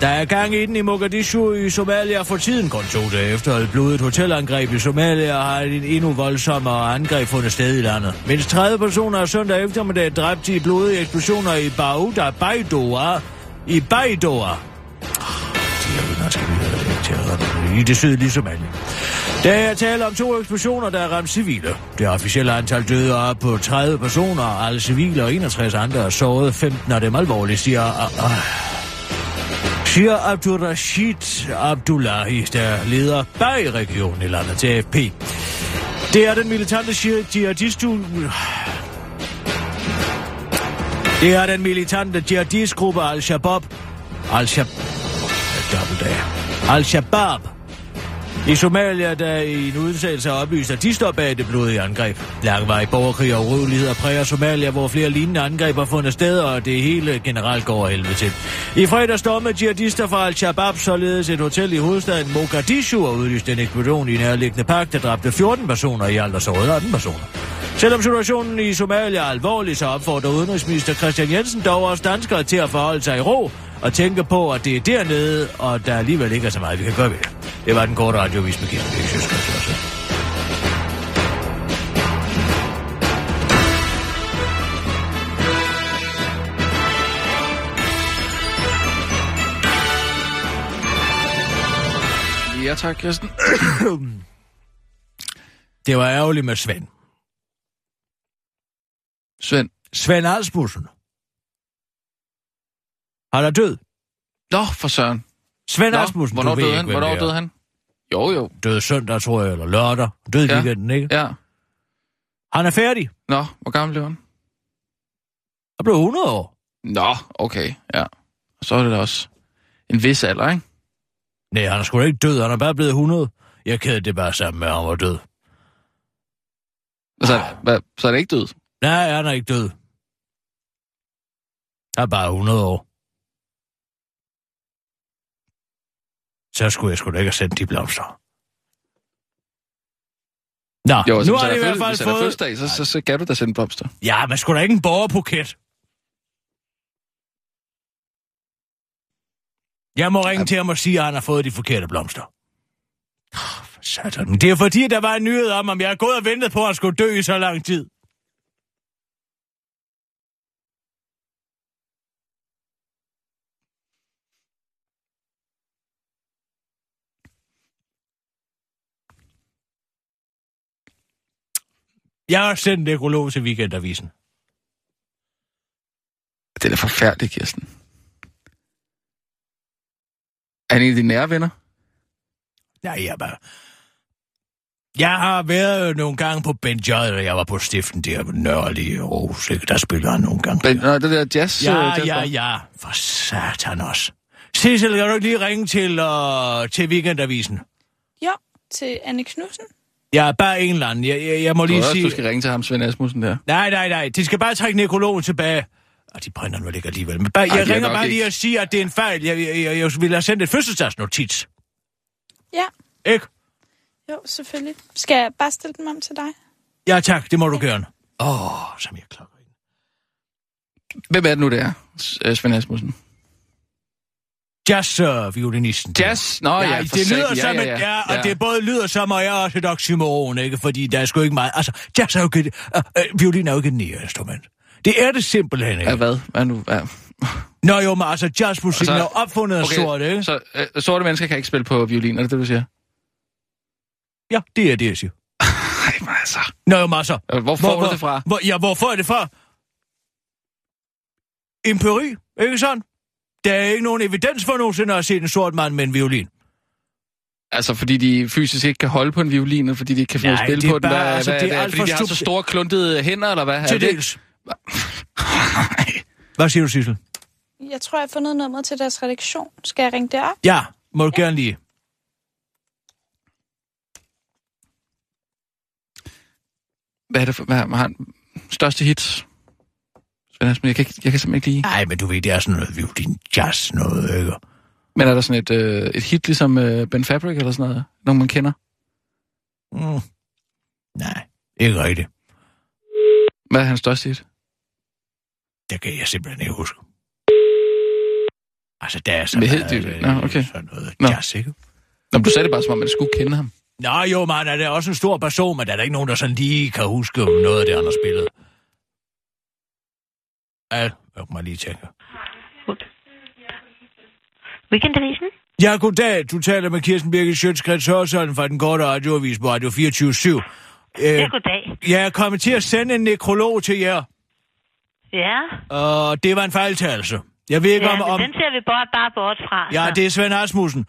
Der er gang i den i Mogadishu i Somalia for tiden, kun to dage efter et blodigt hotelangreb i Somalia har en endnu voldsommere angreb fundet sted i landet. Mindst 30 personer er søndag eftermiddag dræbt i blodige eksplosioner i Bauda Baidoa i Baidoa. Ah, I det sydlige Somalia. Der er tale om to eksplosioner, der er ramt civile. Det officielle antal døde er på 30 personer, alle civile og 61 andre er såret, 15 af dem alvorligt, siger... Uh, uh, siger Abdurrashid Abdullahi, der leder bag regionen i landet til AFP. Det er den militante jihadistu... Det er den militante jihadistgruppe Al-Shabaab. Al-Shabaab... Al-Shabaab. I Somalia, der i en udsættelse har oplyst, at de står bag det blodige angreb. Langvarig borgerkrig og uroligheder præger Somalia, hvor flere lignende angreb har fundet sted, og det hele generelt går helvede til. I fredag stormede jihadister fra Al-Shabaab således et hotel i hovedstaden Mogadishu og udlyste en eksplosion i nærliggende park, der dræbte 14 personer i alt og sårede 18 personer. Selvom situationen i Somalia er alvorlig, så opfordrer udenrigsminister Christian Jensen dog også danskere til at forholde sig i ro og tænke på, at det er dernede, og der alligevel ikke er så meget, vi kan gøre ved det. Det var den korte radiovis med Kirsten Bæk, Ja tak, Kirsten. Det var ærgerligt med Svend. Svend. Svend Alsbussen. Han er død. Nå, for søren. Svend Nå, Asmussen, hvornår du ved døde ikke, han? hvem Hvornår døde han? Jo, jo. Døde søndag, tror jeg, eller lørdag. Døde. Ja. weekenden, ikke? Ja. Han er færdig. Nå, hvor gammel blev han? Han blev 100 år. Nå, okay, ja. Og så er det da også en vis alder, ikke? Nej, han er sgu da ikke død. Han er bare blevet 100. Jeg kæder det bare sammen med, at han var død. Altså, hvad, så er det ikke død? Nej, han er ikke død. Han er bare 100 år. Så skulle jeg sgu da ikke have sendt de blomster. Nå, Jo, altså, nu har de i er hvert fald fået... fødselsdag, så, så, så kan du da sende blomster. Ja, men sgu da ikke en borgerbuket. Jeg må ringe til ham og sige, at han har fået de forkerte blomster. Oh, for satan. Det er fordi, der var en nyhed om, om jeg har gået og ventet på, at han skulle dø i så lang tid. Jeg har sendt en nekrolog til weekendavisen. Det er forfærdeligt, Kirsten. Er han en af dine nære venner? Ja, jeg bare... Jeg har været nogle gange på Ben J, og jeg var på stiften der nørlige Aarhus, ikke? Der spiller han nogle gange. Men, nej, det der jazz... Ja, øh, jazz ja, ja. For satan også. Cecil, kan du ikke lige ringe til, uh, til weekendavisen? Jo, til Anne Knudsen. Ja, bare en eller anden. Jeg, jeg, jeg må lige også, sige... du skal ringe til ham, Svend Asmussen, der. Nej, nej, nej. De skal bare trække nekrologen tilbage. Og de brænder nu ikke alligevel. Men bare, Ej, jeg er ringer bare ikke. lige og siger, at det er en fejl. Jeg, jeg, jeg, jeg ville have sendt et fødselsdagsnotits. Ja, Ikke? jo, selvfølgelig. Skal jeg bare stille dem om til dig? Ja, tak. Det må du gerne. Åh, oh, som jeg klokker ind. Hvem er det nu, det er, øh, Svend Asmussen? Jazz-violinisten. Jazz? Nå ja, Ja, det lyder satan. som ja, et, ja, ja, ja. og det både lyder som, og jeg er også et oxymoron, ikke? Fordi der er sgu ikke meget... Altså, jazz er jo ikke... Uh, uh, violin er jo ikke et instrument. Det er det simpelthen, ikke? Ja, hvad? Hvad nu? Hvad? Nå jo, men altså, jazzmusikken Og er opfundet af okay. sorte, ikke? Så øh, sorte mennesker kan ikke spille på violin, er det det, du siger? Ja, det er det, jeg siger. Nej, men altså... Nå jo, men altså... Øh, Hvor får du det fra? Hvor, ja, hvor får jeg det fra? Empiri, ikke sådan? Der er ikke nogen evidens for nogensinde at have set en sort mand med en violin. Altså, fordi de fysisk ikke kan holde på en violin, fordi de ikke kan få Nej, at spille det er på den? bare- Hvad, altså, hvad, det er hvad, alt fordi for de har så store kluntede hænder, eller hvad? Til er det? dels. Hvad siger du, Sissel? Jeg tror, jeg har fundet nummeret til deres redaktion. Skal jeg ringe det op? Ja, må du gerne lige. Hvad er det for... Hvad har han? Største hits? Svend Asmussen, jeg kan, ikke, jeg kan simpelthen ikke lide. Nej, men du ved, det er sådan noget violin jazz noget, ikke? Men er der sådan et, øh, et hit ligesom øh, Ben Fabric eller sådan noget? Nogen man kender? Mm. Nej, ikke rigtigt. Hvad er hans største hit? Det kan jeg simpelthen ikke huske. Altså, der er så Men meget, øh, Nå, okay. sådan noget Nå. jazz, ikke? Nå, men du sagde det bare, som om man skulle kende ham. Nå jo, man, er det også en stor person, men der er der ikke nogen, der sådan lige kan huske noget af det, han har spillet. Ja, jeg må lige tænke. Weekendavisen? Ja, goddag. Du taler med Kirsten Birgit Sjøtskrets Hørsholm fra den korte radioavis på Radio 24 øh, Ja, goddag. Jeg er kommet til at sende en nekrolog til jer, Ja, og det var en fejltagelse. Jeg ved ikke ja om... om den ser vi bare, bare bort fra. ja, så. det er Svend Asmussen.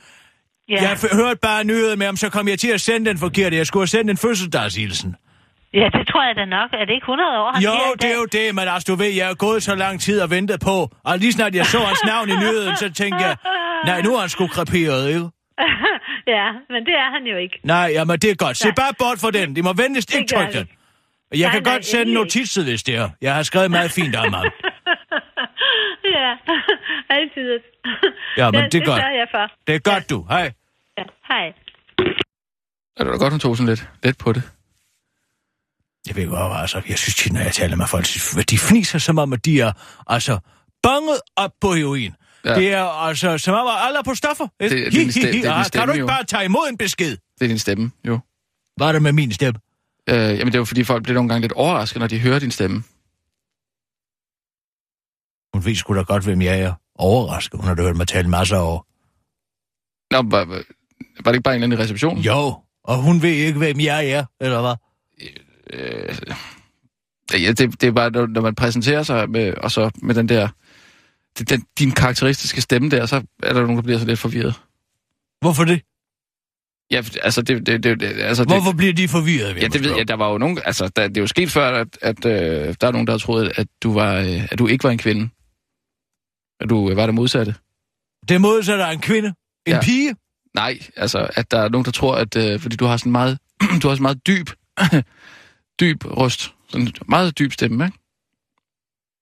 ja. Jeg hørte bare nyheden med ham, så kom jeg til at sende den forkerte. Jeg skulle have sendt en fødselsdagshilsen. Ja, det tror jeg da nok. Er det ikke 100 år, han Jo, det er jo det, men altså, du ved, jeg har gået så lang tid og ventet på. Og lige snart jeg så hans navn i nyheden, så tænkte jeg, nej, nu er han sgu kreperet, ikke? ja, men det er han jo ikke. Nej, jamen det er godt. Se Nej. bare bort for den. De må venligst Det ikke trykke den. Jeg Nej, kan nej, godt sende notitset, hvis det er. Jeg har skrevet meget fint om ham. ja, altid. Ja, men det, det er godt. Det jeg for. Det er godt, du. Hej. Ja, hej. Er det da godt, hun tog sådan lidt let på det? Jeg ved godt, altså, jeg synes tit, når jeg taler med folk, de fniser som om, at de er, altså, banget op på heroin. Ja. Det er altså, som om, at alle er på stoffer. Det- det er din stemme- det er din Ah, Kan stemme, du ikke jo. bare tage imod en besked? Det er din stemme, jo. Var det med min stemme? Øh, jamen, det er jo fordi, folk bliver nogle gange lidt overrasket, når de hører din stemme. Hun ved sgu da godt, hvem jeg er. Overrasket. Hun har da hørt mig tale masser over. Nå, var, var det ikke bare en eller anden i receptionen? Jo, og hun ved ikke, hvem jeg er, eller hvad? Øh, ja, det, det er bare, når når man præsenterer sig, med, og så med den der, det, den, din karakteristiske stemme der, så er der nogen, der bliver så lidt forvirret. Hvorfor det? Ja, altså, det, det, det, det altså, det, Hvorfor bliver de forvirret? Ja, det ved jeg. Der var jo nogen... Altså, der, det er jo sket før, at, at øh, der er nogen, der har troet, at du, var, øh, at du ikke var en kvinde. At du øh, var det modsatte. Det modsatte er en kvinde. En Ja. pige. Nej, altså, at der er nogen, der tror, at... Øh, fordi du har sådan meget... du har sådan meget dyb... dyb røst. Sådan en meget dyb stemme, ikke?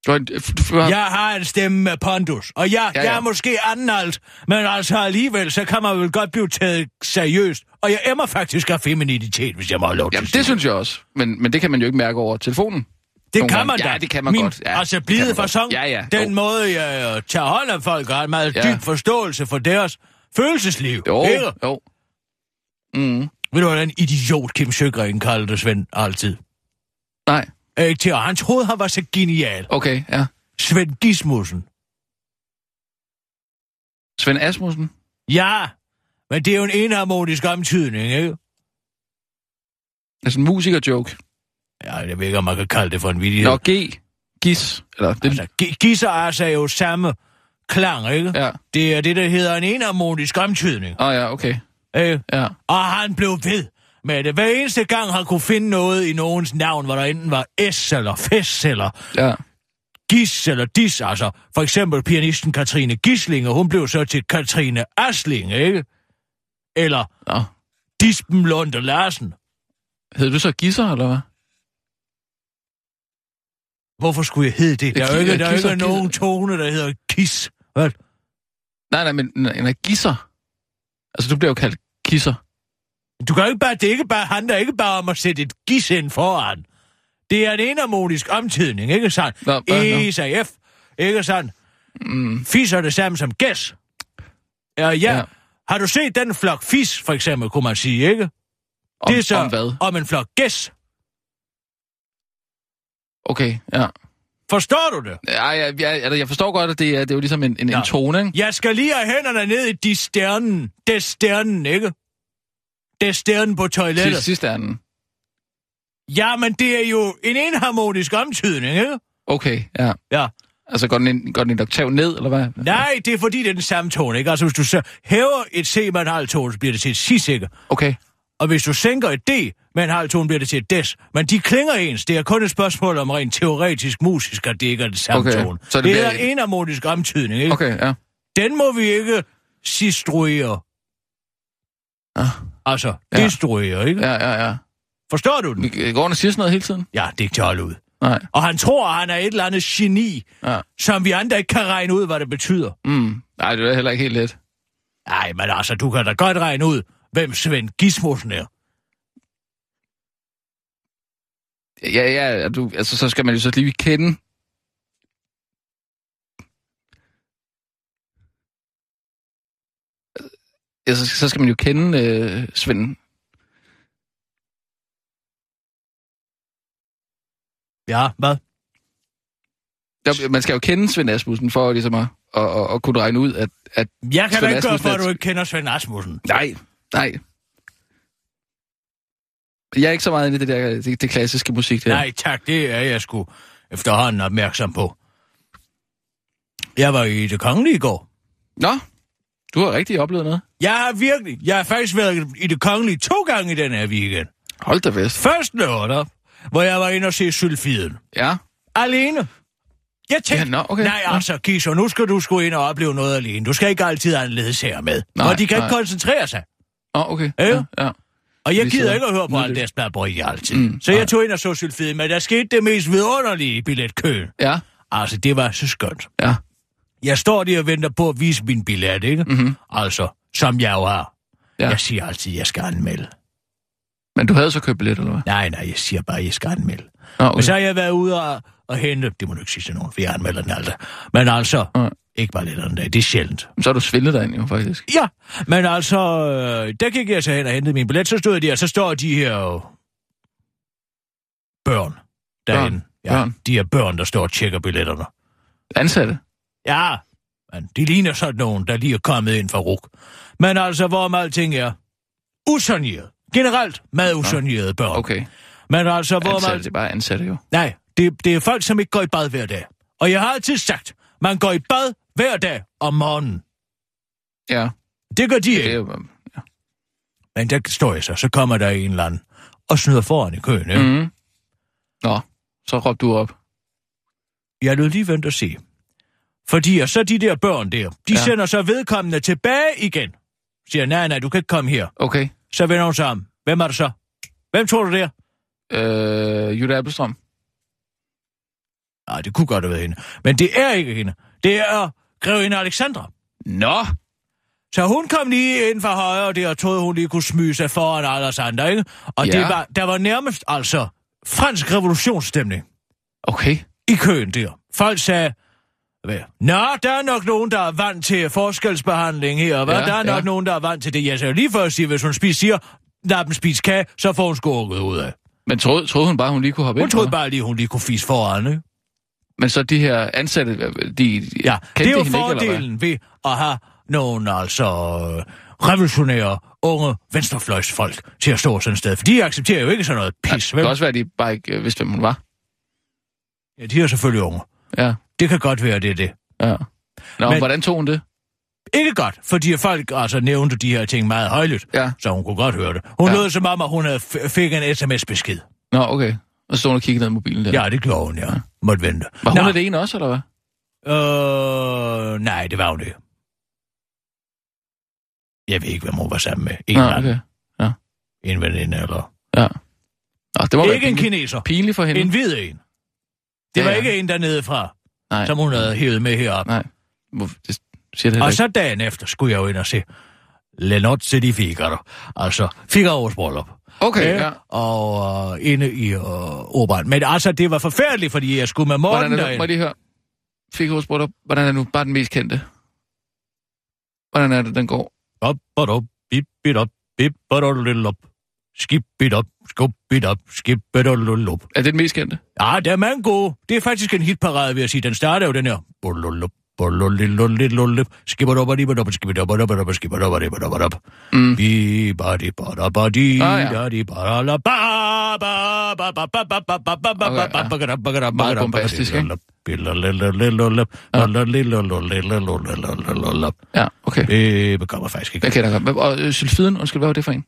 Du en- du har, Jeg har en stemme med pondus, og jeg, Ja, ja, jeg er måske anholdt, men altså alligevel, så kan man vel godt blive taget seriøst. Og jeg emmer faktisk af femininitet, hvis jeg må have lov til Jamen, det synes jeg også. Men, men det kan man jo ikke mærke over telefonen. Det nogle kan gange. man da. Ja, det kan man Min, godt. Ja, altså blide fasong. Ja, ja. Den Jo. måde, jeg øh, tager hånd om folk, har en meget Ja. dyb forståelse for deres følelsesliv. Jo, Ikke? jo. Mm. Ved du, hvordan idiot Kim Sjøgren kaldte det, Svend, altid? Nej, Ikke til, og han troede, han var så genial. okay, ja. Svend Gismussen. Svend Asmussen? Ja, men det er jo en enharmonisk omtydning, ikke? Altså en musiker-joke. Ja, jeg ved ikke, om man kan kalde det for en vidighed. Nå, G. Gis. Eller, det, Altså, gi- gisser altså jo samme klang, ikke? Ja. Det er det, der hedder en enharmonisk omtydning. Oh, ja, okay. Ikke? Ja. Og han blev ved med det. Hver eneste gang, han kunne finde noget i nogens navn, hvor der enten var S eller Fes eller Ja. Gis eller Dis, altså for eksempel pianisten Katrine Gisling, og hun blev så til Katrine Asling, ikke? Eller Nå. Disben Lunde Larsen. Hed du så Gisser, eller hvad? Hvorfor skulle jeg hedde det? Der er jo ikke, der er ikke nogen tone, der hedder Gis. Hvad? Nej, nej, men nej, nej, Gisser. Altså, du bliver jo kaldt Kisser. Du kan ikke bare, det er ikke bare, handler ikke bare om at sætte et gis ind foran. Det er en enharmonisk omtidning, ikke sandt? Nå? E sig F, ikke sandt? Mm. Fis er det samme som gæs. Ja, ja, Ja. Har du set den flok fis, for eksempel, kunne man sige, ikke? Om, det er så om hvad? om en flok gæs. Okay, ja. Forstår du det? Ja, ja altså, jeg forstår godt, at det er, det er jo ligesom en, en, Ja. en tone, ikke? Jeg skal lige have hænderne ned i de stjernen. Det stjernen, ikke? Det stjernen på toilettet. Sidst, sidst er den. Ja, men det er jo en enharmonisk omtydning, ikke? Okay, ja. Ja. Altså, går den, en, går den en oktav ned, eller hvad? Nej, det er fordi, det er den samme tone, ikke? Altså, hvis du så hæver et C med en halv tone, så bliver det til et si-sikker. Okay. Og hvis du sænker et D med en halv tone, bliver det til et des. Men de klinger ens. Det er kun et spørgsmål om rent teoretisk musisk, at det ikke er det samme Okay, tone. så det det, er en harmonisk omtydning, ikke? Okay, ja. Den må vi ikke sistruere. Ah. Altså, Ja. destruere, ikke? Ja, ja, ja. Forstår du den? Går han og siger sådan noget hele tiden? Ja, det er ikke til ud. Nej. Og han tror, at han er et eller andet geni, Ja. som vi andre ikke kan regne ud, hvad det betyder. Mm. Nej, det er heller ikke helt let. Nej, men altså, du kan da godt regne ud, hvem Svend Gismussen er. Ja, ja, du, altså, så skal man jo så lige kende... Ja, så, så skal man jo kende øh, Svend. Ja, hvad? Ja, man skal jo kende Svend Asmussen for ligesom at, at, at, at kunne regne ud, at... at Jeg kan da Svend ikke gøre for, at du ikke kender Svend Asmussen. Nej, nej. Jeg er ikke så meget inde i det der det, det klassiske musik der. Nej, tak, det er jeg sgu efterhånden opmærksom på. Jeg var i det kongelige i går. Nå, du har rigtig oplevet noget. Jeg har virkelig, jeg har faktisk været i det kongelige to gange i den her weekend. Hold da vest. Først lørdag, hvor jeg var inde og se Sylfiden. Ja. Alene. Jeg tænkte, Ja, nå, okay. nej altså, Kisser, nu skal du sgu ind og opleve noget alene. Du skal ikke altid have en ledsager med. Nej, og de kan nej. ikke koncentrere sig. Åh, oh, okay. Ja. Ja, ja. Og jeg gider ikke at høre på alt deres bladbrøg altid. Mm, så nej. jeg tog ind og så Sylfiden, men der skete det mest vidunderlige i billetkøen. Ja, Altså, det var så skønt. ja. Jeg står der og venter på at vise min billet, ikke? Mm-hmm. Altså, som jeg jo har. Ja. Jeg siger altid, at jeg skal anmelde. Men du havde så købt billet, eller hvad? Nej, nej, jeg siger bare, at jeg skal anmelde. Nå, Okay. Men så har jeg været ude og, og hente, det må du ikke sige til nogen, for jeg anmelder den aldrig. Men altså, Nej. ikke bare lidt anden dag, det er sjældent. Så har du svindlet dig ind, jo, faktisk. Ja, men altså, øh, der gik jeg så hen og hentede min billet, så stod jeg der, og så står de her øh, børn derinde. Ja, Børn? de her børn, der står og tjekker billetterne. Ansatte? Ja, men de ligner sådan nogen, der lige er kommet ind fra RUK. Men altså, hvorom alting er usoneret. Generelt meget usonerede børn. Okay. Men altså, hvorom Ansatte, alt... det er bare ansatte, jo. Nej, det, det er folk, som ikke går i bad hver dag. Og jeg har altid sagt, man går i bad hver dag om morgenen. Ja, Det gør de det er ikke. jo... Men der står jeg så, så kommer der en eller anden og snyder foran i køen. Ja? Mm. Nå, så råbte du op. Jeg lød lige vente og se. Fordi og så de der børn der, de Ja. sender så vedkommende tilbage igen. Siger, nej, nej, du kan ikke komme her. Okay. Så vender hun sig om. Hvem er det så? Hvem tror du det er? Øh, Jutta Appelstrøm. Nej, det kunne godt have været hende. Men det er ikke hende. Det er grevinde Alexandra. Nå! Så hun kom lige ind fra højre der og troede, hun lige kunne smyge sig foran alle os andre, ikke? Og Ja. det var, der var nærmest altså fransk revolutionsstemning Okay. i køen der. Folk sagde, hvad? Nå, der er nok nogen, der er vant til forskelsbehandling her, hvad? Ja, Ja, der er nok ja. ja. nogen, der er vant til det. Jeg sagde lige før at sige, hvis hun spiser, siger, lad dem spise kage, så får hun skåret ud af. Men troede, troede hun bare, hun lige kunne hoppe Hun ind? troede eller? bare lige, hun lige kunne fise foran, ikke? Men så de her ansatte, de Ja, det er jo hende ikke, fordelen ved at have nogle altså revolutionære, unge venstrefløjsfolk til at stå sådan et sted. For de accepterer jo ikke sådan noget Ja, pis, det vel? kan også være, at de bare ikke øh, vidste, hvem hun var. Ja, de er selvfølgelig unge. Ja, Det kan godt være, det er det. ja. Nå, Men... Hvordan tog hun det? Ikke godt, fordi folk altså nævnte de her ting meget højlydt, Ja. så hun kunne godt høre det. Hun Ja. ja. lød som om, at hun havde fik en sms-besked. Nå, okay. Og så stod hun og kiggede ned i mobilen der. Ja, det gjorde hun, ja. Måtte vente. Var hun Nå, det ene også, eller hvad? Øh, nej, det var hun ikke. Jeg ved ikke, hvem hun var sammen med. En Nå, anden. okay. En veninde, eller... Ja. Nå, det være Ikke en kineser. pinligt for hende. En hvid en. Det Ja, var ja. ikke en dernede fra, Nej, som hun havde hævet med herop. nej. Hvor, det siger det Og så dagen efter skulle jeg jo ind og se Le Nozze di Figaro. Altså Figaro's bryllup. Okay, ja. Og uh, inde i uh, operan. Men altså, det var forfærdeligt, fordi jeg skulle med Hvordan Morten er det, må jeg lige høre? Fik hos bryllup. Hvordan er nu bare den mest kendte? Hvordan er det, den går? Op, og op, bip, bip, op, bip, op, op. Skip it up, skub it up, skip it up. Er det den mest kendte? Ja, der er mange gode. Det er faktisk en hitparade, vil jeg sige. Den starter jo den her. Bolulup. Skipper op og lige op, skipper op og op, skipper op og op og op op. Bi ba di ba da ba di da di ba da la ba ba ba ba ba ba ba ba ba ba ba ba ba ba ba Meget bombastisk, ikke? Ja, okay. Det bekommer faktisk ikke. Jeg kender godt. Og sylfiden, undskyld, hvad var det for en?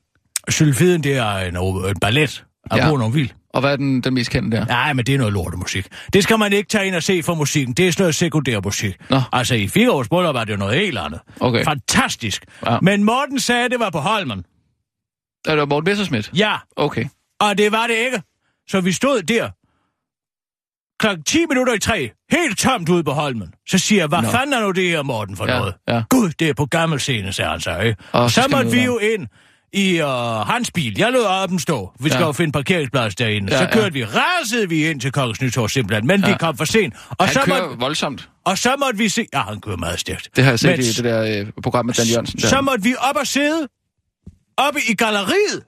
Sylfiden, det er en, en ballet af ja. Bournonville. Og hvad er den, den mest kendte der? Nej, men det er noget lortemusik. Det skal man ikke tage ind og se for musikken. Det er sådan noget sekundær musik. Nå. Altså, i fire års bryllup var det jo noget helt andet. Okay. Fantastisk. Ja. Men Morten sagde, at det var på Holmen. Er det var Morten Messerschmidt? Ja. Okay. Og det var det ikke. Så vi stod der klokken 10 minutter i 3, helt tomt ude på Holmen. Så siger jeg, hvad Nå. fanden er nu det her, Morten, for ja, noget? Ja. Gud, det er på gammel scene, sagde han så. Ikke? Og så, så måtte vi jo ind i uh, hans bil. Jeg lod op den stå. Vi skal Ja. jo finde parkeringsplads derinde. Ja, så ja. kørte vi, rasede vi ind til Kongens Nytorv simpelthen, men ja. vi Ja. kom for sent. Og Han så, kører måtte, voldsomt. og så måtte vi se... Ja, han kører meget stærkt. Det har jeg set Men i det der øh, program med Dan Jørgensen. Der. Så måtte vi op og sidde oppe i galleriet.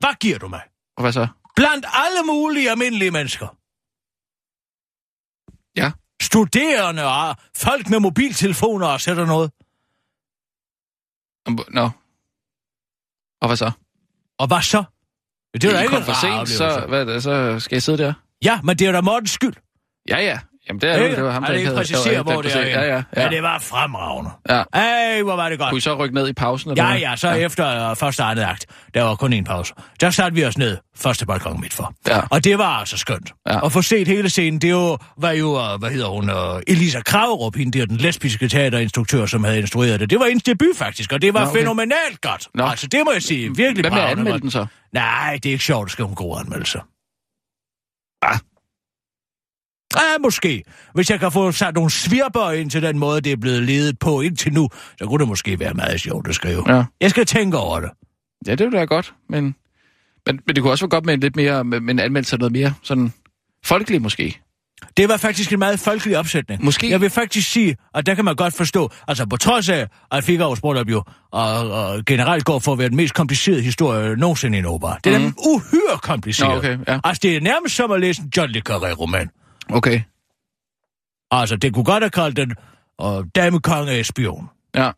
Hvad giver du mig? Og hvad så? Blandt alle mulige almindelige mennesker. Ja. Studerende og folk med mobiltelefoner og sætter noget. Nå. Og hvad så? Og hvad så? Det er I ikke for sent, så, hvad, så skal jeg sidde der? Ja, men det er da Mortens skyld. Ja, ja. Jamen, det er jo, det var ham, der ikke havde... præcisere, hvor det er. Ja, ja. ja. ja. det var fremragende. ja. Ej, hvor var det godt. Kunne I så rykke ned i pausen? Eller Ja, ja, så ja. efter uh, første andet akt, der var kun en pause. Der satte vi os ned, første balkon midt for. Ja. Og det var altså skønt. Ja. At få set hele scenen, det jo, var jo, uh, hvad hedder hun, uh, Elisa Kragerup, hende der, den lesbiske teaterinstruktør, som havde instrueret det. Det var hendes debut faktisk, og det var Nå, okay. fænomenalt godt. Nå. Altså, det må jeg sige, virkelig anmelde godt. den så? Nej, det er ikke sjovt at skrive en god anmeldelse. Ah. Ja, måske. Hvis jeg kan få sat nogle svirper ind til den måde, det er blevet ledet på indtil nu, så kunne det måske være meget sjovt at skrive. Ja. Jeg skal tænke over det. Ja, det ville være godt, men, men, men det kunne også være godt med en lidt mere, med, med en anmeldelse af noget mere sådan folkelig måske. Det var faktisk en meget folkelig opsætning. Måske. Jeg vil faktisk sige, at der kan man godt forstå, altså på trods af, at Figaro's bryllup jo og, og generelt går for at være den mest komplicerede historie nogensinde i en opera. Det er mm. uhyre kompliceret. Nå, okay, ja. Altså, det er nærmest som at læse en John le Carré-roman. Okay, Altså, det kunne godt have kaldt den og damekonge er spion. ja.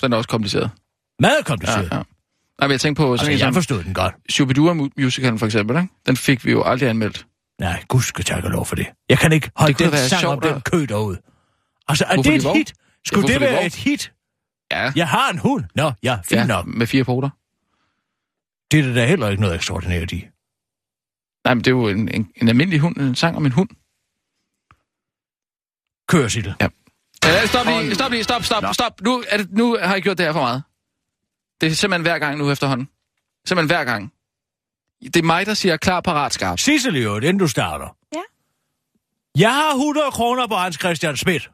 Så er den også kompliceret. Meget Ja, kompliceret. ja. Nej, men jeg tænkte på Altså, sådan en jeg forstod den godt. Shubidua-musicalen for eksempel, ikke? Den fik vi jo aldrig anmeldt. Nej, gud skal tak og lov for det. Jeg kan ikke holde den sang sjovt om den kø derude. Altså, er Hvorfor det de et hit? Skulle hvorfor det de være vov? et hit? Ja, Jeg har en hund. Nå, ja, fint ja nok. med fire poter. Det er der da heller ikke noget ekstraordinært i. Nej, men det er jo en, en, en almindelig hund, en sang om en hund. Kørsel. Ja. Ja, stop lige, stop lige, stop, stop, stop. Nu, er det, nu har jeg gjort det her for meget. Det er simpelthen hver gang nu efterhånden. Simpelthen hver gang. Det er mig, der siger klar, parat, skarp. Sissel jo, inden du starter. Ja. Jeg har 100 kroner på Hans Christian Schmidt.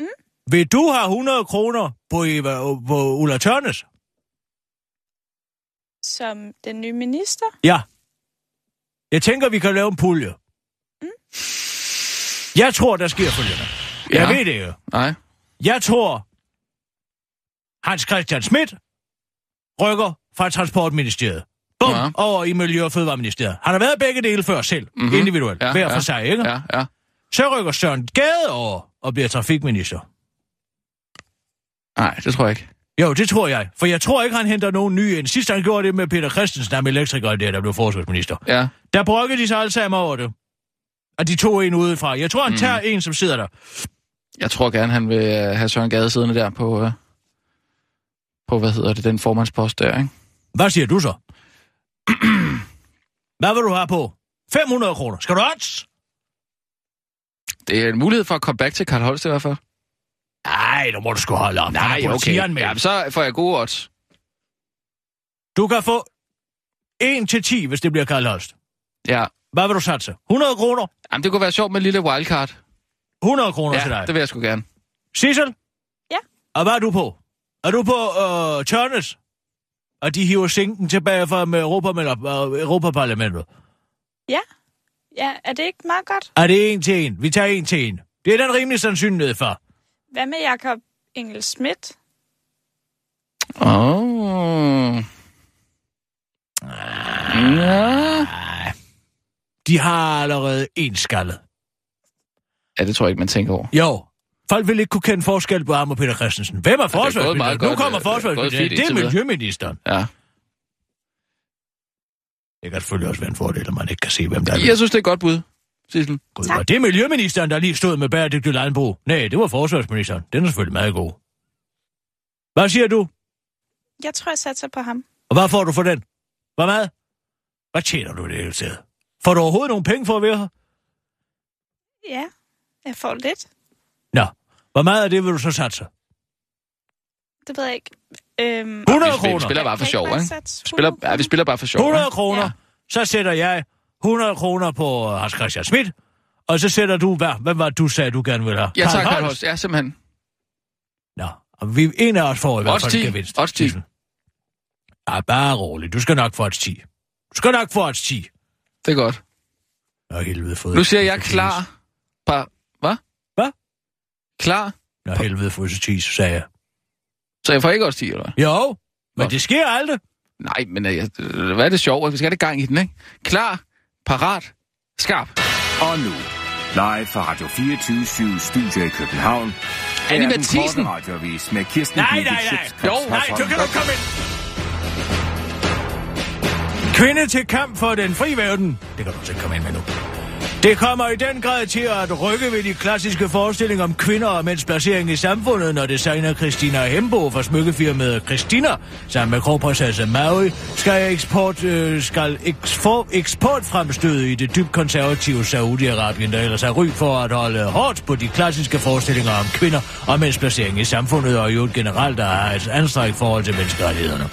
Mm. Vil du have 100 kroner på, Eva, på Ulla Tørnes? Som den nye minister? Ja. Jeg tænker, vi kan lave en pulje. Mm. Jeg tror, der sker følgende. Jeg Ja. ved det jo. Nej. Jeg tror, Hans Christian Schmidt rykker fra Transportministeriet. Bum, Ja. over i Miljø- og Fødevareministeriet. Han har været begge dele før selv, Mhm. mm-hmm. individuelt, Ja, ja, hver ja. for sig, ikke? Ja, ja. Så rykker Søren Gade over og bliver trafikminister. Nej, det tror jeg ikke. Jo, det tror jeg. For jeg tror ikke, han henter nogen nye ind. Sidst han gjorde det med Peter Christensen, der med elektrikeren der, der blev forsvarsminister. Ja. Der brokkede de sig alle sammen over det. Og de tog en udefra. Jeg tror, han tager en, som sidder der. Jeg tror gerne, han vil øh, have Søren Gade siddende der på, øh, på, hvad hedder det, den formandspost der, ikke? Hvad siger du så? Hvad vil du have på? 500 kroner. Skal du odds? Det er en mulighed for at komme back til Karl Holst i hvert fald. Nej, nu må du sgu holde op. Han er politianmeldt. Jamen, så får jeg gode odds. Du kan få 1 til 10, hvis det bliver Karl Holst. Ja. Hvad vil du satse? 100 kroner? Jamen, det kunne være sjovt med en lille wildcard. 100 kroner til Ja, dig. det vil jeg sgu gerne. Sissel? Ja? Og hvad er du på? Er du på øh, Tørnes? Og de hiver sinken tilbage fra med Europa, med, øh, Europaparlamentet. Ja. Ja, er det ikke meget godt? Er det en til en? Vi tager en til en. Det er den rimelig sandsynlighed for. Hvad med Jakob Engel Schmidt? Åh. Oh. Ja. De har allerede en skallet. ja, det tror jeg ikke, man tænker over. Jo, Folk vil ikke kunne kende forskel på ham og Peter Christensen. Hvem er forsvarsministeren? Nu godt, kommer øh, det er forsvarsministeren. fint Det er videre. miljøministeren. Ja. Det kan selvfølgelig også være en fordel, at man ikke kan se, hvem der er. Jeg synes, det er et godt bud, Sissel. Gud, var det miljøministeren, der lige stod med bæredygtig landbrug? Nej, det var forsvarsministeren. Den er selvfølgelig meget god. Hvad siger du? Jeg tror, jeg satser på ham. Og hvad får du for den? Hvad meget? Hvad tjener du i det hele taget? Får du overhovedet nogle penge for at være her? Ja, jeg får lidt. Nå, hvor meget af det vil du så satse? Det ved jeg ikke. Øhm, 100 Vi, vi kroner. spiller bare for sjov, ikke spiller, 100 ja, vi spiller bare for sjov. 100 ikke? kroner. Ja. Så sætter jeg 100 kroner på Hans Christian Schmidt. Og så sætter du, hvad, hvad var du sagde, du gerne ville have? Jeg tager Carl Karl Holst. Ja, simpelthen. Nå, og vi, en af os får i hvert Odds fald 10. en gevinst. Odds 10. Sissel. Ja, bare rolig. Du skal nok få odds 10. Du skal nok få odds 10. Det er godt. Nå, helvede fået. Nu siger jeg klar. Par... Hvad? Hvad? Klar. Nå, helvede fået 10, sagde jeg. Så jeg får ikke også 10, eller hvad? Jo, men Nå. det sker aldrig. Nej, men øh, øh, hvad er det sjovt? Vi skal have det gang i den, ikke? Klar, parat, skarp. Og nu, live fra Radio 24 Studio i København. Er Matthiesen. korte radiovis med Kirsten Nej, nej, nej. Jo, nej, du kan du komme ind. Kvinde til kamp for den fri verden. Det kan du ikke komme ind med nu. Det kommer i den grad til at rykke ved de klassiske forestillinger om kvinder og mænds placering i samfundet, når designer Christina Hembo fra smykkefirmaet Christina, sammen med kronprinsesse Maui, skal eksport, øh, skal eksport, eksportfremstøde i det dybt konservative Saudi-Arabien, der ellers har ry for at holde hårdt på de klassiske forestillinger om kvinder og mænds placering i samfundet, og jo generelt der har et anstrengt forhold til menneskerettighederne.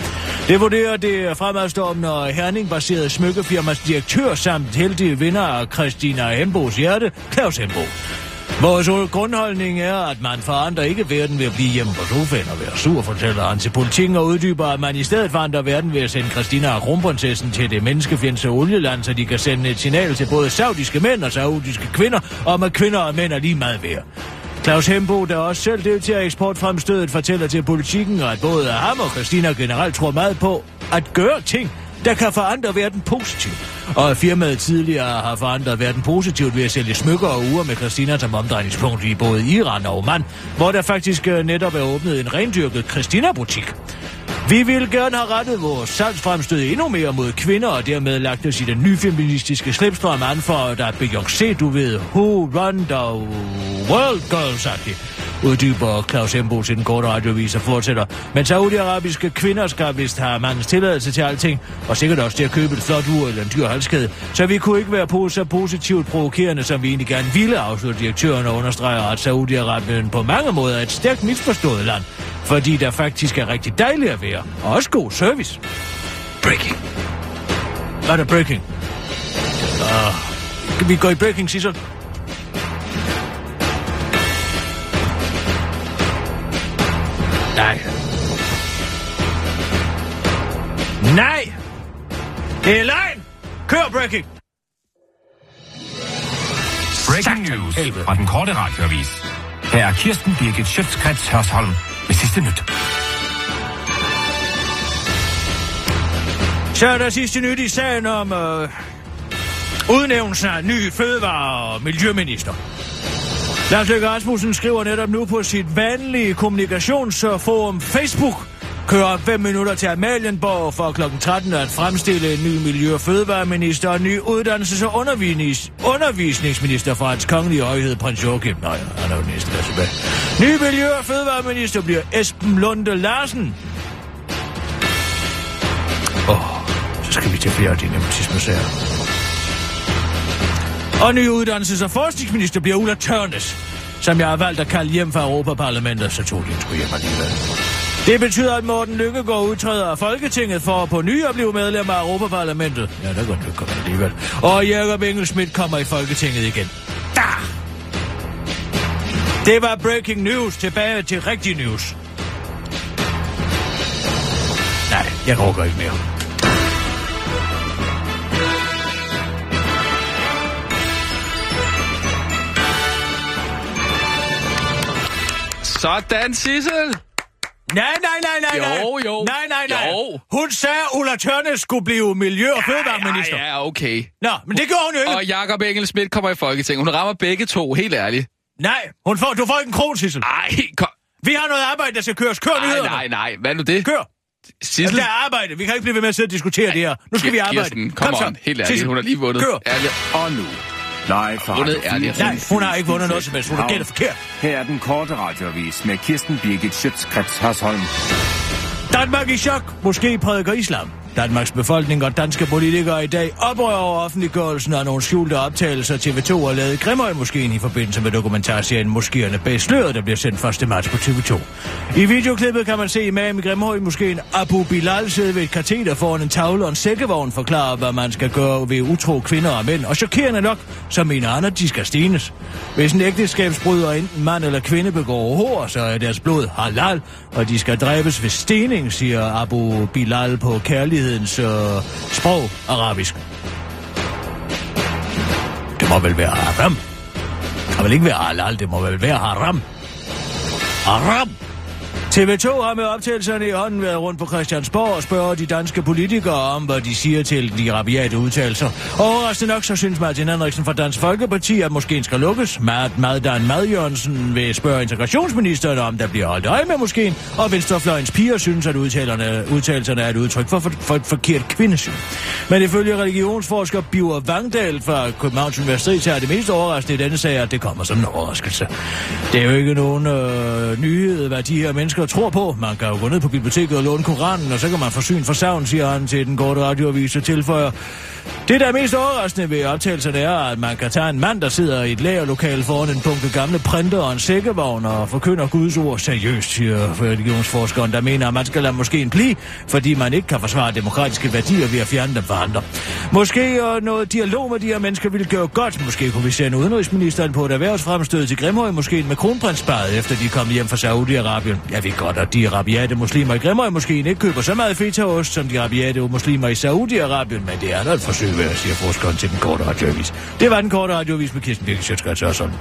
Det vurderer det fremadstormende og herning-baserede smykkefirmas direktør samt heldige vinder af Christina Hembos hjerte, Claus Hembo. Vores grundholdning er, at man forandrer ikke verden ved at blive hjemme på sofaen og være sur, fortæller han til politikken og uddyber, at man i stedet forandrer verden ved at sende Christina og kronprinsessen til det menneskefjendske olieland, så de kan sende et signal til både saudiske mænd og saudiske kvinder, om at kvinder og mænd er lige meget værd. Claus Hembo, der også selv deltager i eksportfremstødet, fortæller til politikken, at både ham og Christina generelt tror meget på at gøre ting, der kan forandre verden positivt. Og at firmaet tidligere har forandret verden positivt ved at sælge smykker og uger med Christina som omdrejningspunkt i både Iran og Oman, hvor der faktisk øh, netop er åbnet en rendyrket Christina-butik. Vi vil gerne have rettet vores salgsfremstød endnu mere mod kvinder, og dermed lagt os i den nyfeministiske slipstrøm an for, der er Beyoncé, du ved, who run the world girls uddyber Claus Hembo til den korte radiovis og fortsætter. Men saudiarabiske kvinder skal vist have mandens tilladelse til alting, og sikkert også til at købe et flot ur eller en dyr halskæde. Så vi kunne ikke være på så positivt provokerende, som vi egentlig gerne ville, afslutte direktøren og understreger, at Saudi-Arabien på mange måder er et stærkt misforstået land, fordi der faktisk er rigtig dejligt at være, og også god service. Breaking. Hvad er der breaking? Uh, vi går i breaking, Sissel. Nej. Nej! Det er løgn! Kør breaking! Breaking news helvede. fra den korte radiovis. Her er Kirsten Birgit Schøtzgrads Hørsholm med sidste nyt. Så er der sidste nyt i sagen om øh, udnævnelsen af ny fødevare- og miljøminister. Lars Løkke Rasmussen skriver netop nu på sit vanlige kommunikationsforum Facebook, kører 5 minutter til Amalienborg for kl. 13 at fremstille en ny miljø- og fødevareminister og en ny uddannelses- og undervis- undervisningsminister fra hans kongelige højhed, prins Joachim. Nej, han er jo næsten der tilbage. Ny miljø- og fødevareminister bliver Esben Lunde Larsen. Åh, oh, så skal vi til flere af de nepotismesager. Og ny uddannelses- og forskningsminister bliver Ulla Tørnes, som jeg har valgt at kalde hjem fra Europaparlamentet, så tog de skulle hjem alligevel. Det betyder, at Morten Lykkegaard udtræder af Folketinget for på ny at blive medlem af Europaparlamentet. Ja, der går du alligevel. Og Jacob Engelsmidt kommer i Folketinget igen. Da! Det var breaking news. Tilbage til rigtig news. Nej, jeg overgår ikke mere. Sådan, Sissel! Nej, nej, nej, nej, nej. Jo, jo. Nej, nej, nej. Jo. Hun sagde, at Ulla Tørnes skulle blive miljø- og fødevareminister. Ja, ja, okay. Nå, men det gjorde hun jo ikke. Og Jakob Engel Schmidt kommer i Folketinget. Hun rammer begge to, helt ærligt. Nej, hun får, du får ikke en kron, Sissel. Ej, kom. Vi har noget arbejde, der skal køres. Kør Nej, nyhederne. nej, nej. Hvad nu det? Kør. Sissel. Der er arbejde. Vi kan ikke blive ved med at sidde og diskutere det her. Nu skal vi arbejde. Kirsten, kom, så. on. Helt ærligt, Sissel, hun har lige vundet. Kør. Ærligt. Og nu, live fra Vundet ærligt. 24 Nej, hun har ikke vundet noget som helst. Hun har gættet forkert. Her er den korte radioavis med Kirsten Birgit Schøtzgrads Hasholm. Danmark i chok. Måske prædiker islam. Danmarks befolkning og danske politikere i dag oprører over offentliggørelsen af nogle skjulte optagelser TV2 har lavet Grimøj Grimhøj-moskeen i forbindelse med dokumentarserien Moskéerne bag sløret, der bliver sendt 1. marts på TV2. I videoklippet kan man se imam i Grimhøj-moskeen Abu Bilal sidde ved et kateter foran en tavle og en sækkevogn forklare, hvad man skal gøre ved utro kvinder og mænd. Og chokerende nok, så mener han, at de skal stenes. Hvis en ægteskabsbryder enten mand eller kvinde begår hår, så er deres blod halal, og de skal dræbes ved stening, siger Abu Bilal på kærlighedens øh, sprog, arabisk. Det må vel være haram. Det kan vel ikke være halal, det må vel være haram. Haram! TV2 har med optagelserne i hånden været rundt på Christiansborg og spørger de danske politikere om, hvad de siger til de rabiate udtalelser. Overraskende nok, så synes Martin Henriksen fra Dansk Folkeparti, at måske skal lukkes. Mad Maddan Mad Jørgensen vil spørge integrationsministeren om, der bliver holdt øje med moskeen, og Venstrefløjens piger synes, at udtalerne, udtalelserne er et udtryk for, for, for et forkert kvindesyn. Men ifølge religionsforsker Biver Vangdal fra Københavns Universitet, så er det mest overraskende i denne sag, at det kommer som en overraskelse. Det er jo ikke nogen øh, nyhed, hvad de her mennesker tror på. Man kan jo gå ned på biblioteket og låne Koranen, og så kan man få syn for savn, siger han til den korte radioavis og tilføjer. Det, der er mest overraskende ved optagelserne, er, at man kan tage en mand, der sidder i et lagerlokale foran en bunke gamle printer og en sækkevogn og forkynder Guds ord seriøst, siger religionsforskeren, der mener, at man skal lade måske blive, fordi man ikke kan forsvare demokratiske værdier ved at fjerne dem fra andre. Måske og noget dialog med de her mennesker ville gøre godt. Måske kunne vi sende udenrigsministeren på et erhvervsfremstød til Grimhøj, måske med kronprinsparet, efter de kom hjem fra Saudi-Arabien. Jeg ved godt, at de rabiate muslimer i Grimhøj måske ikke køber så meget fetaost som de rabiate muslimer i Saudi-Arabien, men det er da et forsøg værd, siger forskeren til den korte radioavis. Det var den korte radioavis med Kirsten Birgit Sjøtskrets og sådan.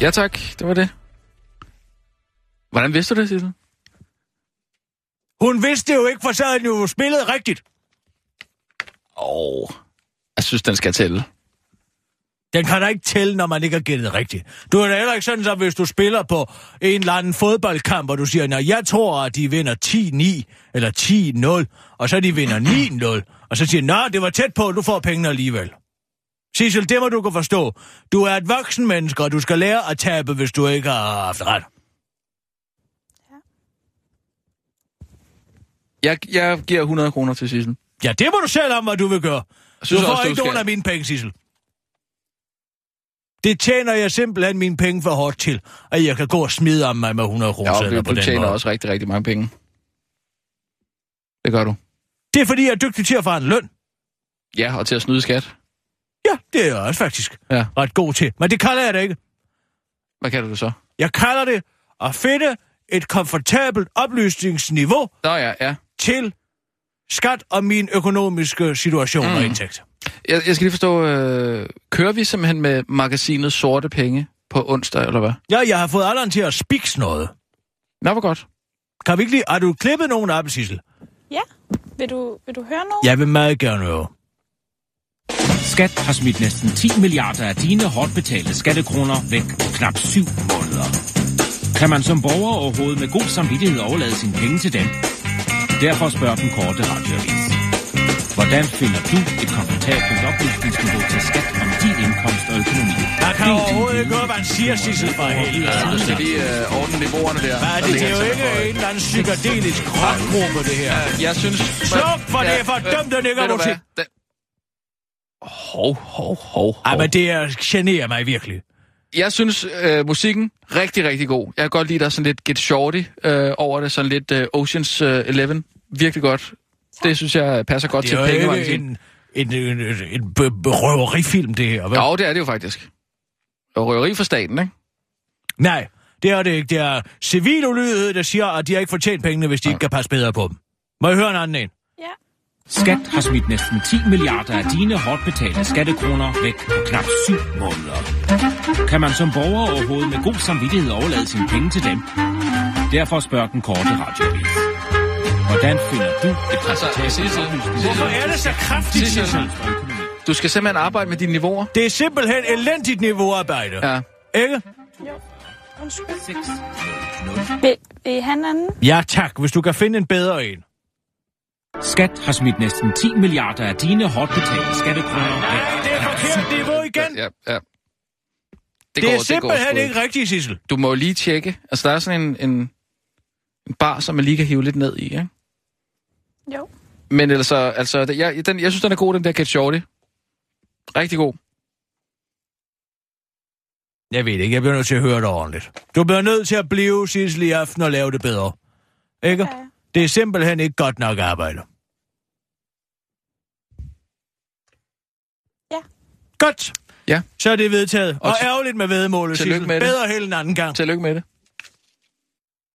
Ja tak, det var det. Hvordan vidste du det, Sissel? Hun vidste det jo ikke, for så havde den jo spillet rigtigt. Åh, oh, jeg synes, den skal tælle. Den kan da ikke tælle, når man ikke har gættet rigtigt. Du er da heller ikke sådan, så hvis du spiller på en eller anden fodboldkamp, og du siger, at jeg tror, at de vinder 10-9 eller 10-0, og så de vinder 9-0, og så siger nej, det var tæt på, du får pengene alligevel. Sissel, det må du kunne forstå. Du er et voksen menneske, og du skal lære at tabe, hvis du ikke har haft ret. Jeg, jeg giver 100 kroner til Sissel. Ja, det må du selv om, hvad du vil gøre. Du får også, ikke nogen af mine penge, Sissel. Det tjener jeg simpelthen mine penge for hårdt til, at jeg kan gå og smide om mig med 100 kroner Ja, du, på du den tjener måde. også rigtig, rigtig mange penge. Det gør du. Det er fordi, jeg er dygtig til at få en løn. Ja, og til at snyde skat. Ja, det er jeg også faktisk Ja. ret god til. Men det kalder jeg det ikke. Hvad kalder du så? Jeg kalder det at finde et komfortabelt oplysningsniveau Nå ja, ja. til skat og min økonomiske situation mm. og indtægt. Jeg, jeg skal lige forstå, øh, kører vi simpelthen med magasinet Sorte Penge på onsdag, eller hvad? Ja, jeg har fået alderen til at spiks noget. Nå, hvor godt. Kan vi ikke lige... Har du klippet nogen af Sissel? Ja. Vil du, vil du høre noget? Jeg vil meget gerne høre. Skat har smidt næsten 10 milliarder af dine hårdt betalte skattekroner væk på knap 7 måneder. Kan man som borger overhovedet med god samvittighed overlade sine penge til dem? Derfor spørger den korte radioavis. Hvordan finder du et komfortabelt oplysningsniveau til skat om din indkomst og økonomi? Jeg kan overhovedet ikke høre, hvad han siger, Sissel, for helvede. Du skal lige øh, ordne niveauerne der. Hvad det? Det er jo ikke en eller anden psykedelisk rockgruppe, det her. Jeg synes... Sluk for det, for dømt at ikke musik. Den... Hov, hov, hov, Ej, hov. men det er, generer mig virkelig. Jeg synes, øh, musikken rigtig, rigtig god. Jeg kan godt lide, der er sådan lidt Get Shorty øh, over det. Sådan lidt øh, Oceans øh, 11. Virkelig godt. Det synes jeg passer godt Det til er jo ikke pengemagasin. en, en, en, en, en b- b- røverifilm, det her. Vel? Jo, det er det jo faktisk. Og røveri for staten, ikke? Nej, det er det ikke. Det er civil ulydighed, der siger, at de har ikke fortjent pengene, hvis de ikke kan passe bedre på dem. Må jeg høre en anden en? Skat har smidt næsten 10 milliarder af dine hårdt betalte skattekroner væk på knap 7 måneder. Kan man som borger overhovedet med god samvittighed overlade sine penge til dem? Derfor spørger den korte radioavis. Hvordan finder du et Altså, resultat? Hvorfor er det så kraftigt, Sissel. Du skal simpelthen arbejde med dine niveauer. Det er simpelthen elendigt niveauarbejde. Ja. Ikke? Vil, vil I have en anden? Ja tak, hvis du kan finde en bedre en. Skat har smidt næsten 10 milliarder af dine hårdt betalte skattekroner Nej, det er forkert niveau igen. Ja, ja. Det, det er går simpelthen sgu ikke rigtigt, Sissel. Du må lige tjekke. Altså, der er sådan en, en, en bar, som man lige kan hive lidt ned i, ikke? Jo. Men ellers, så- altså, det- jeg, den, jeg synes, den er god, den der Get Shorty. Rigtig god. Jeg ved ikke, jeg bliver nødt til at høre det ordentligt. Du bliver nødt til at blive, Sissel, i aften og lave det bedre. Ikke? Okay. Det er simpelthen ikke godt nok arbejde. Ja. Godt. Ja. Så er det vedtaget. Og, Og ærgerligt med vedmålet, tillykke Sissel. med det. Bedre held en anden gang. Tillykke med det.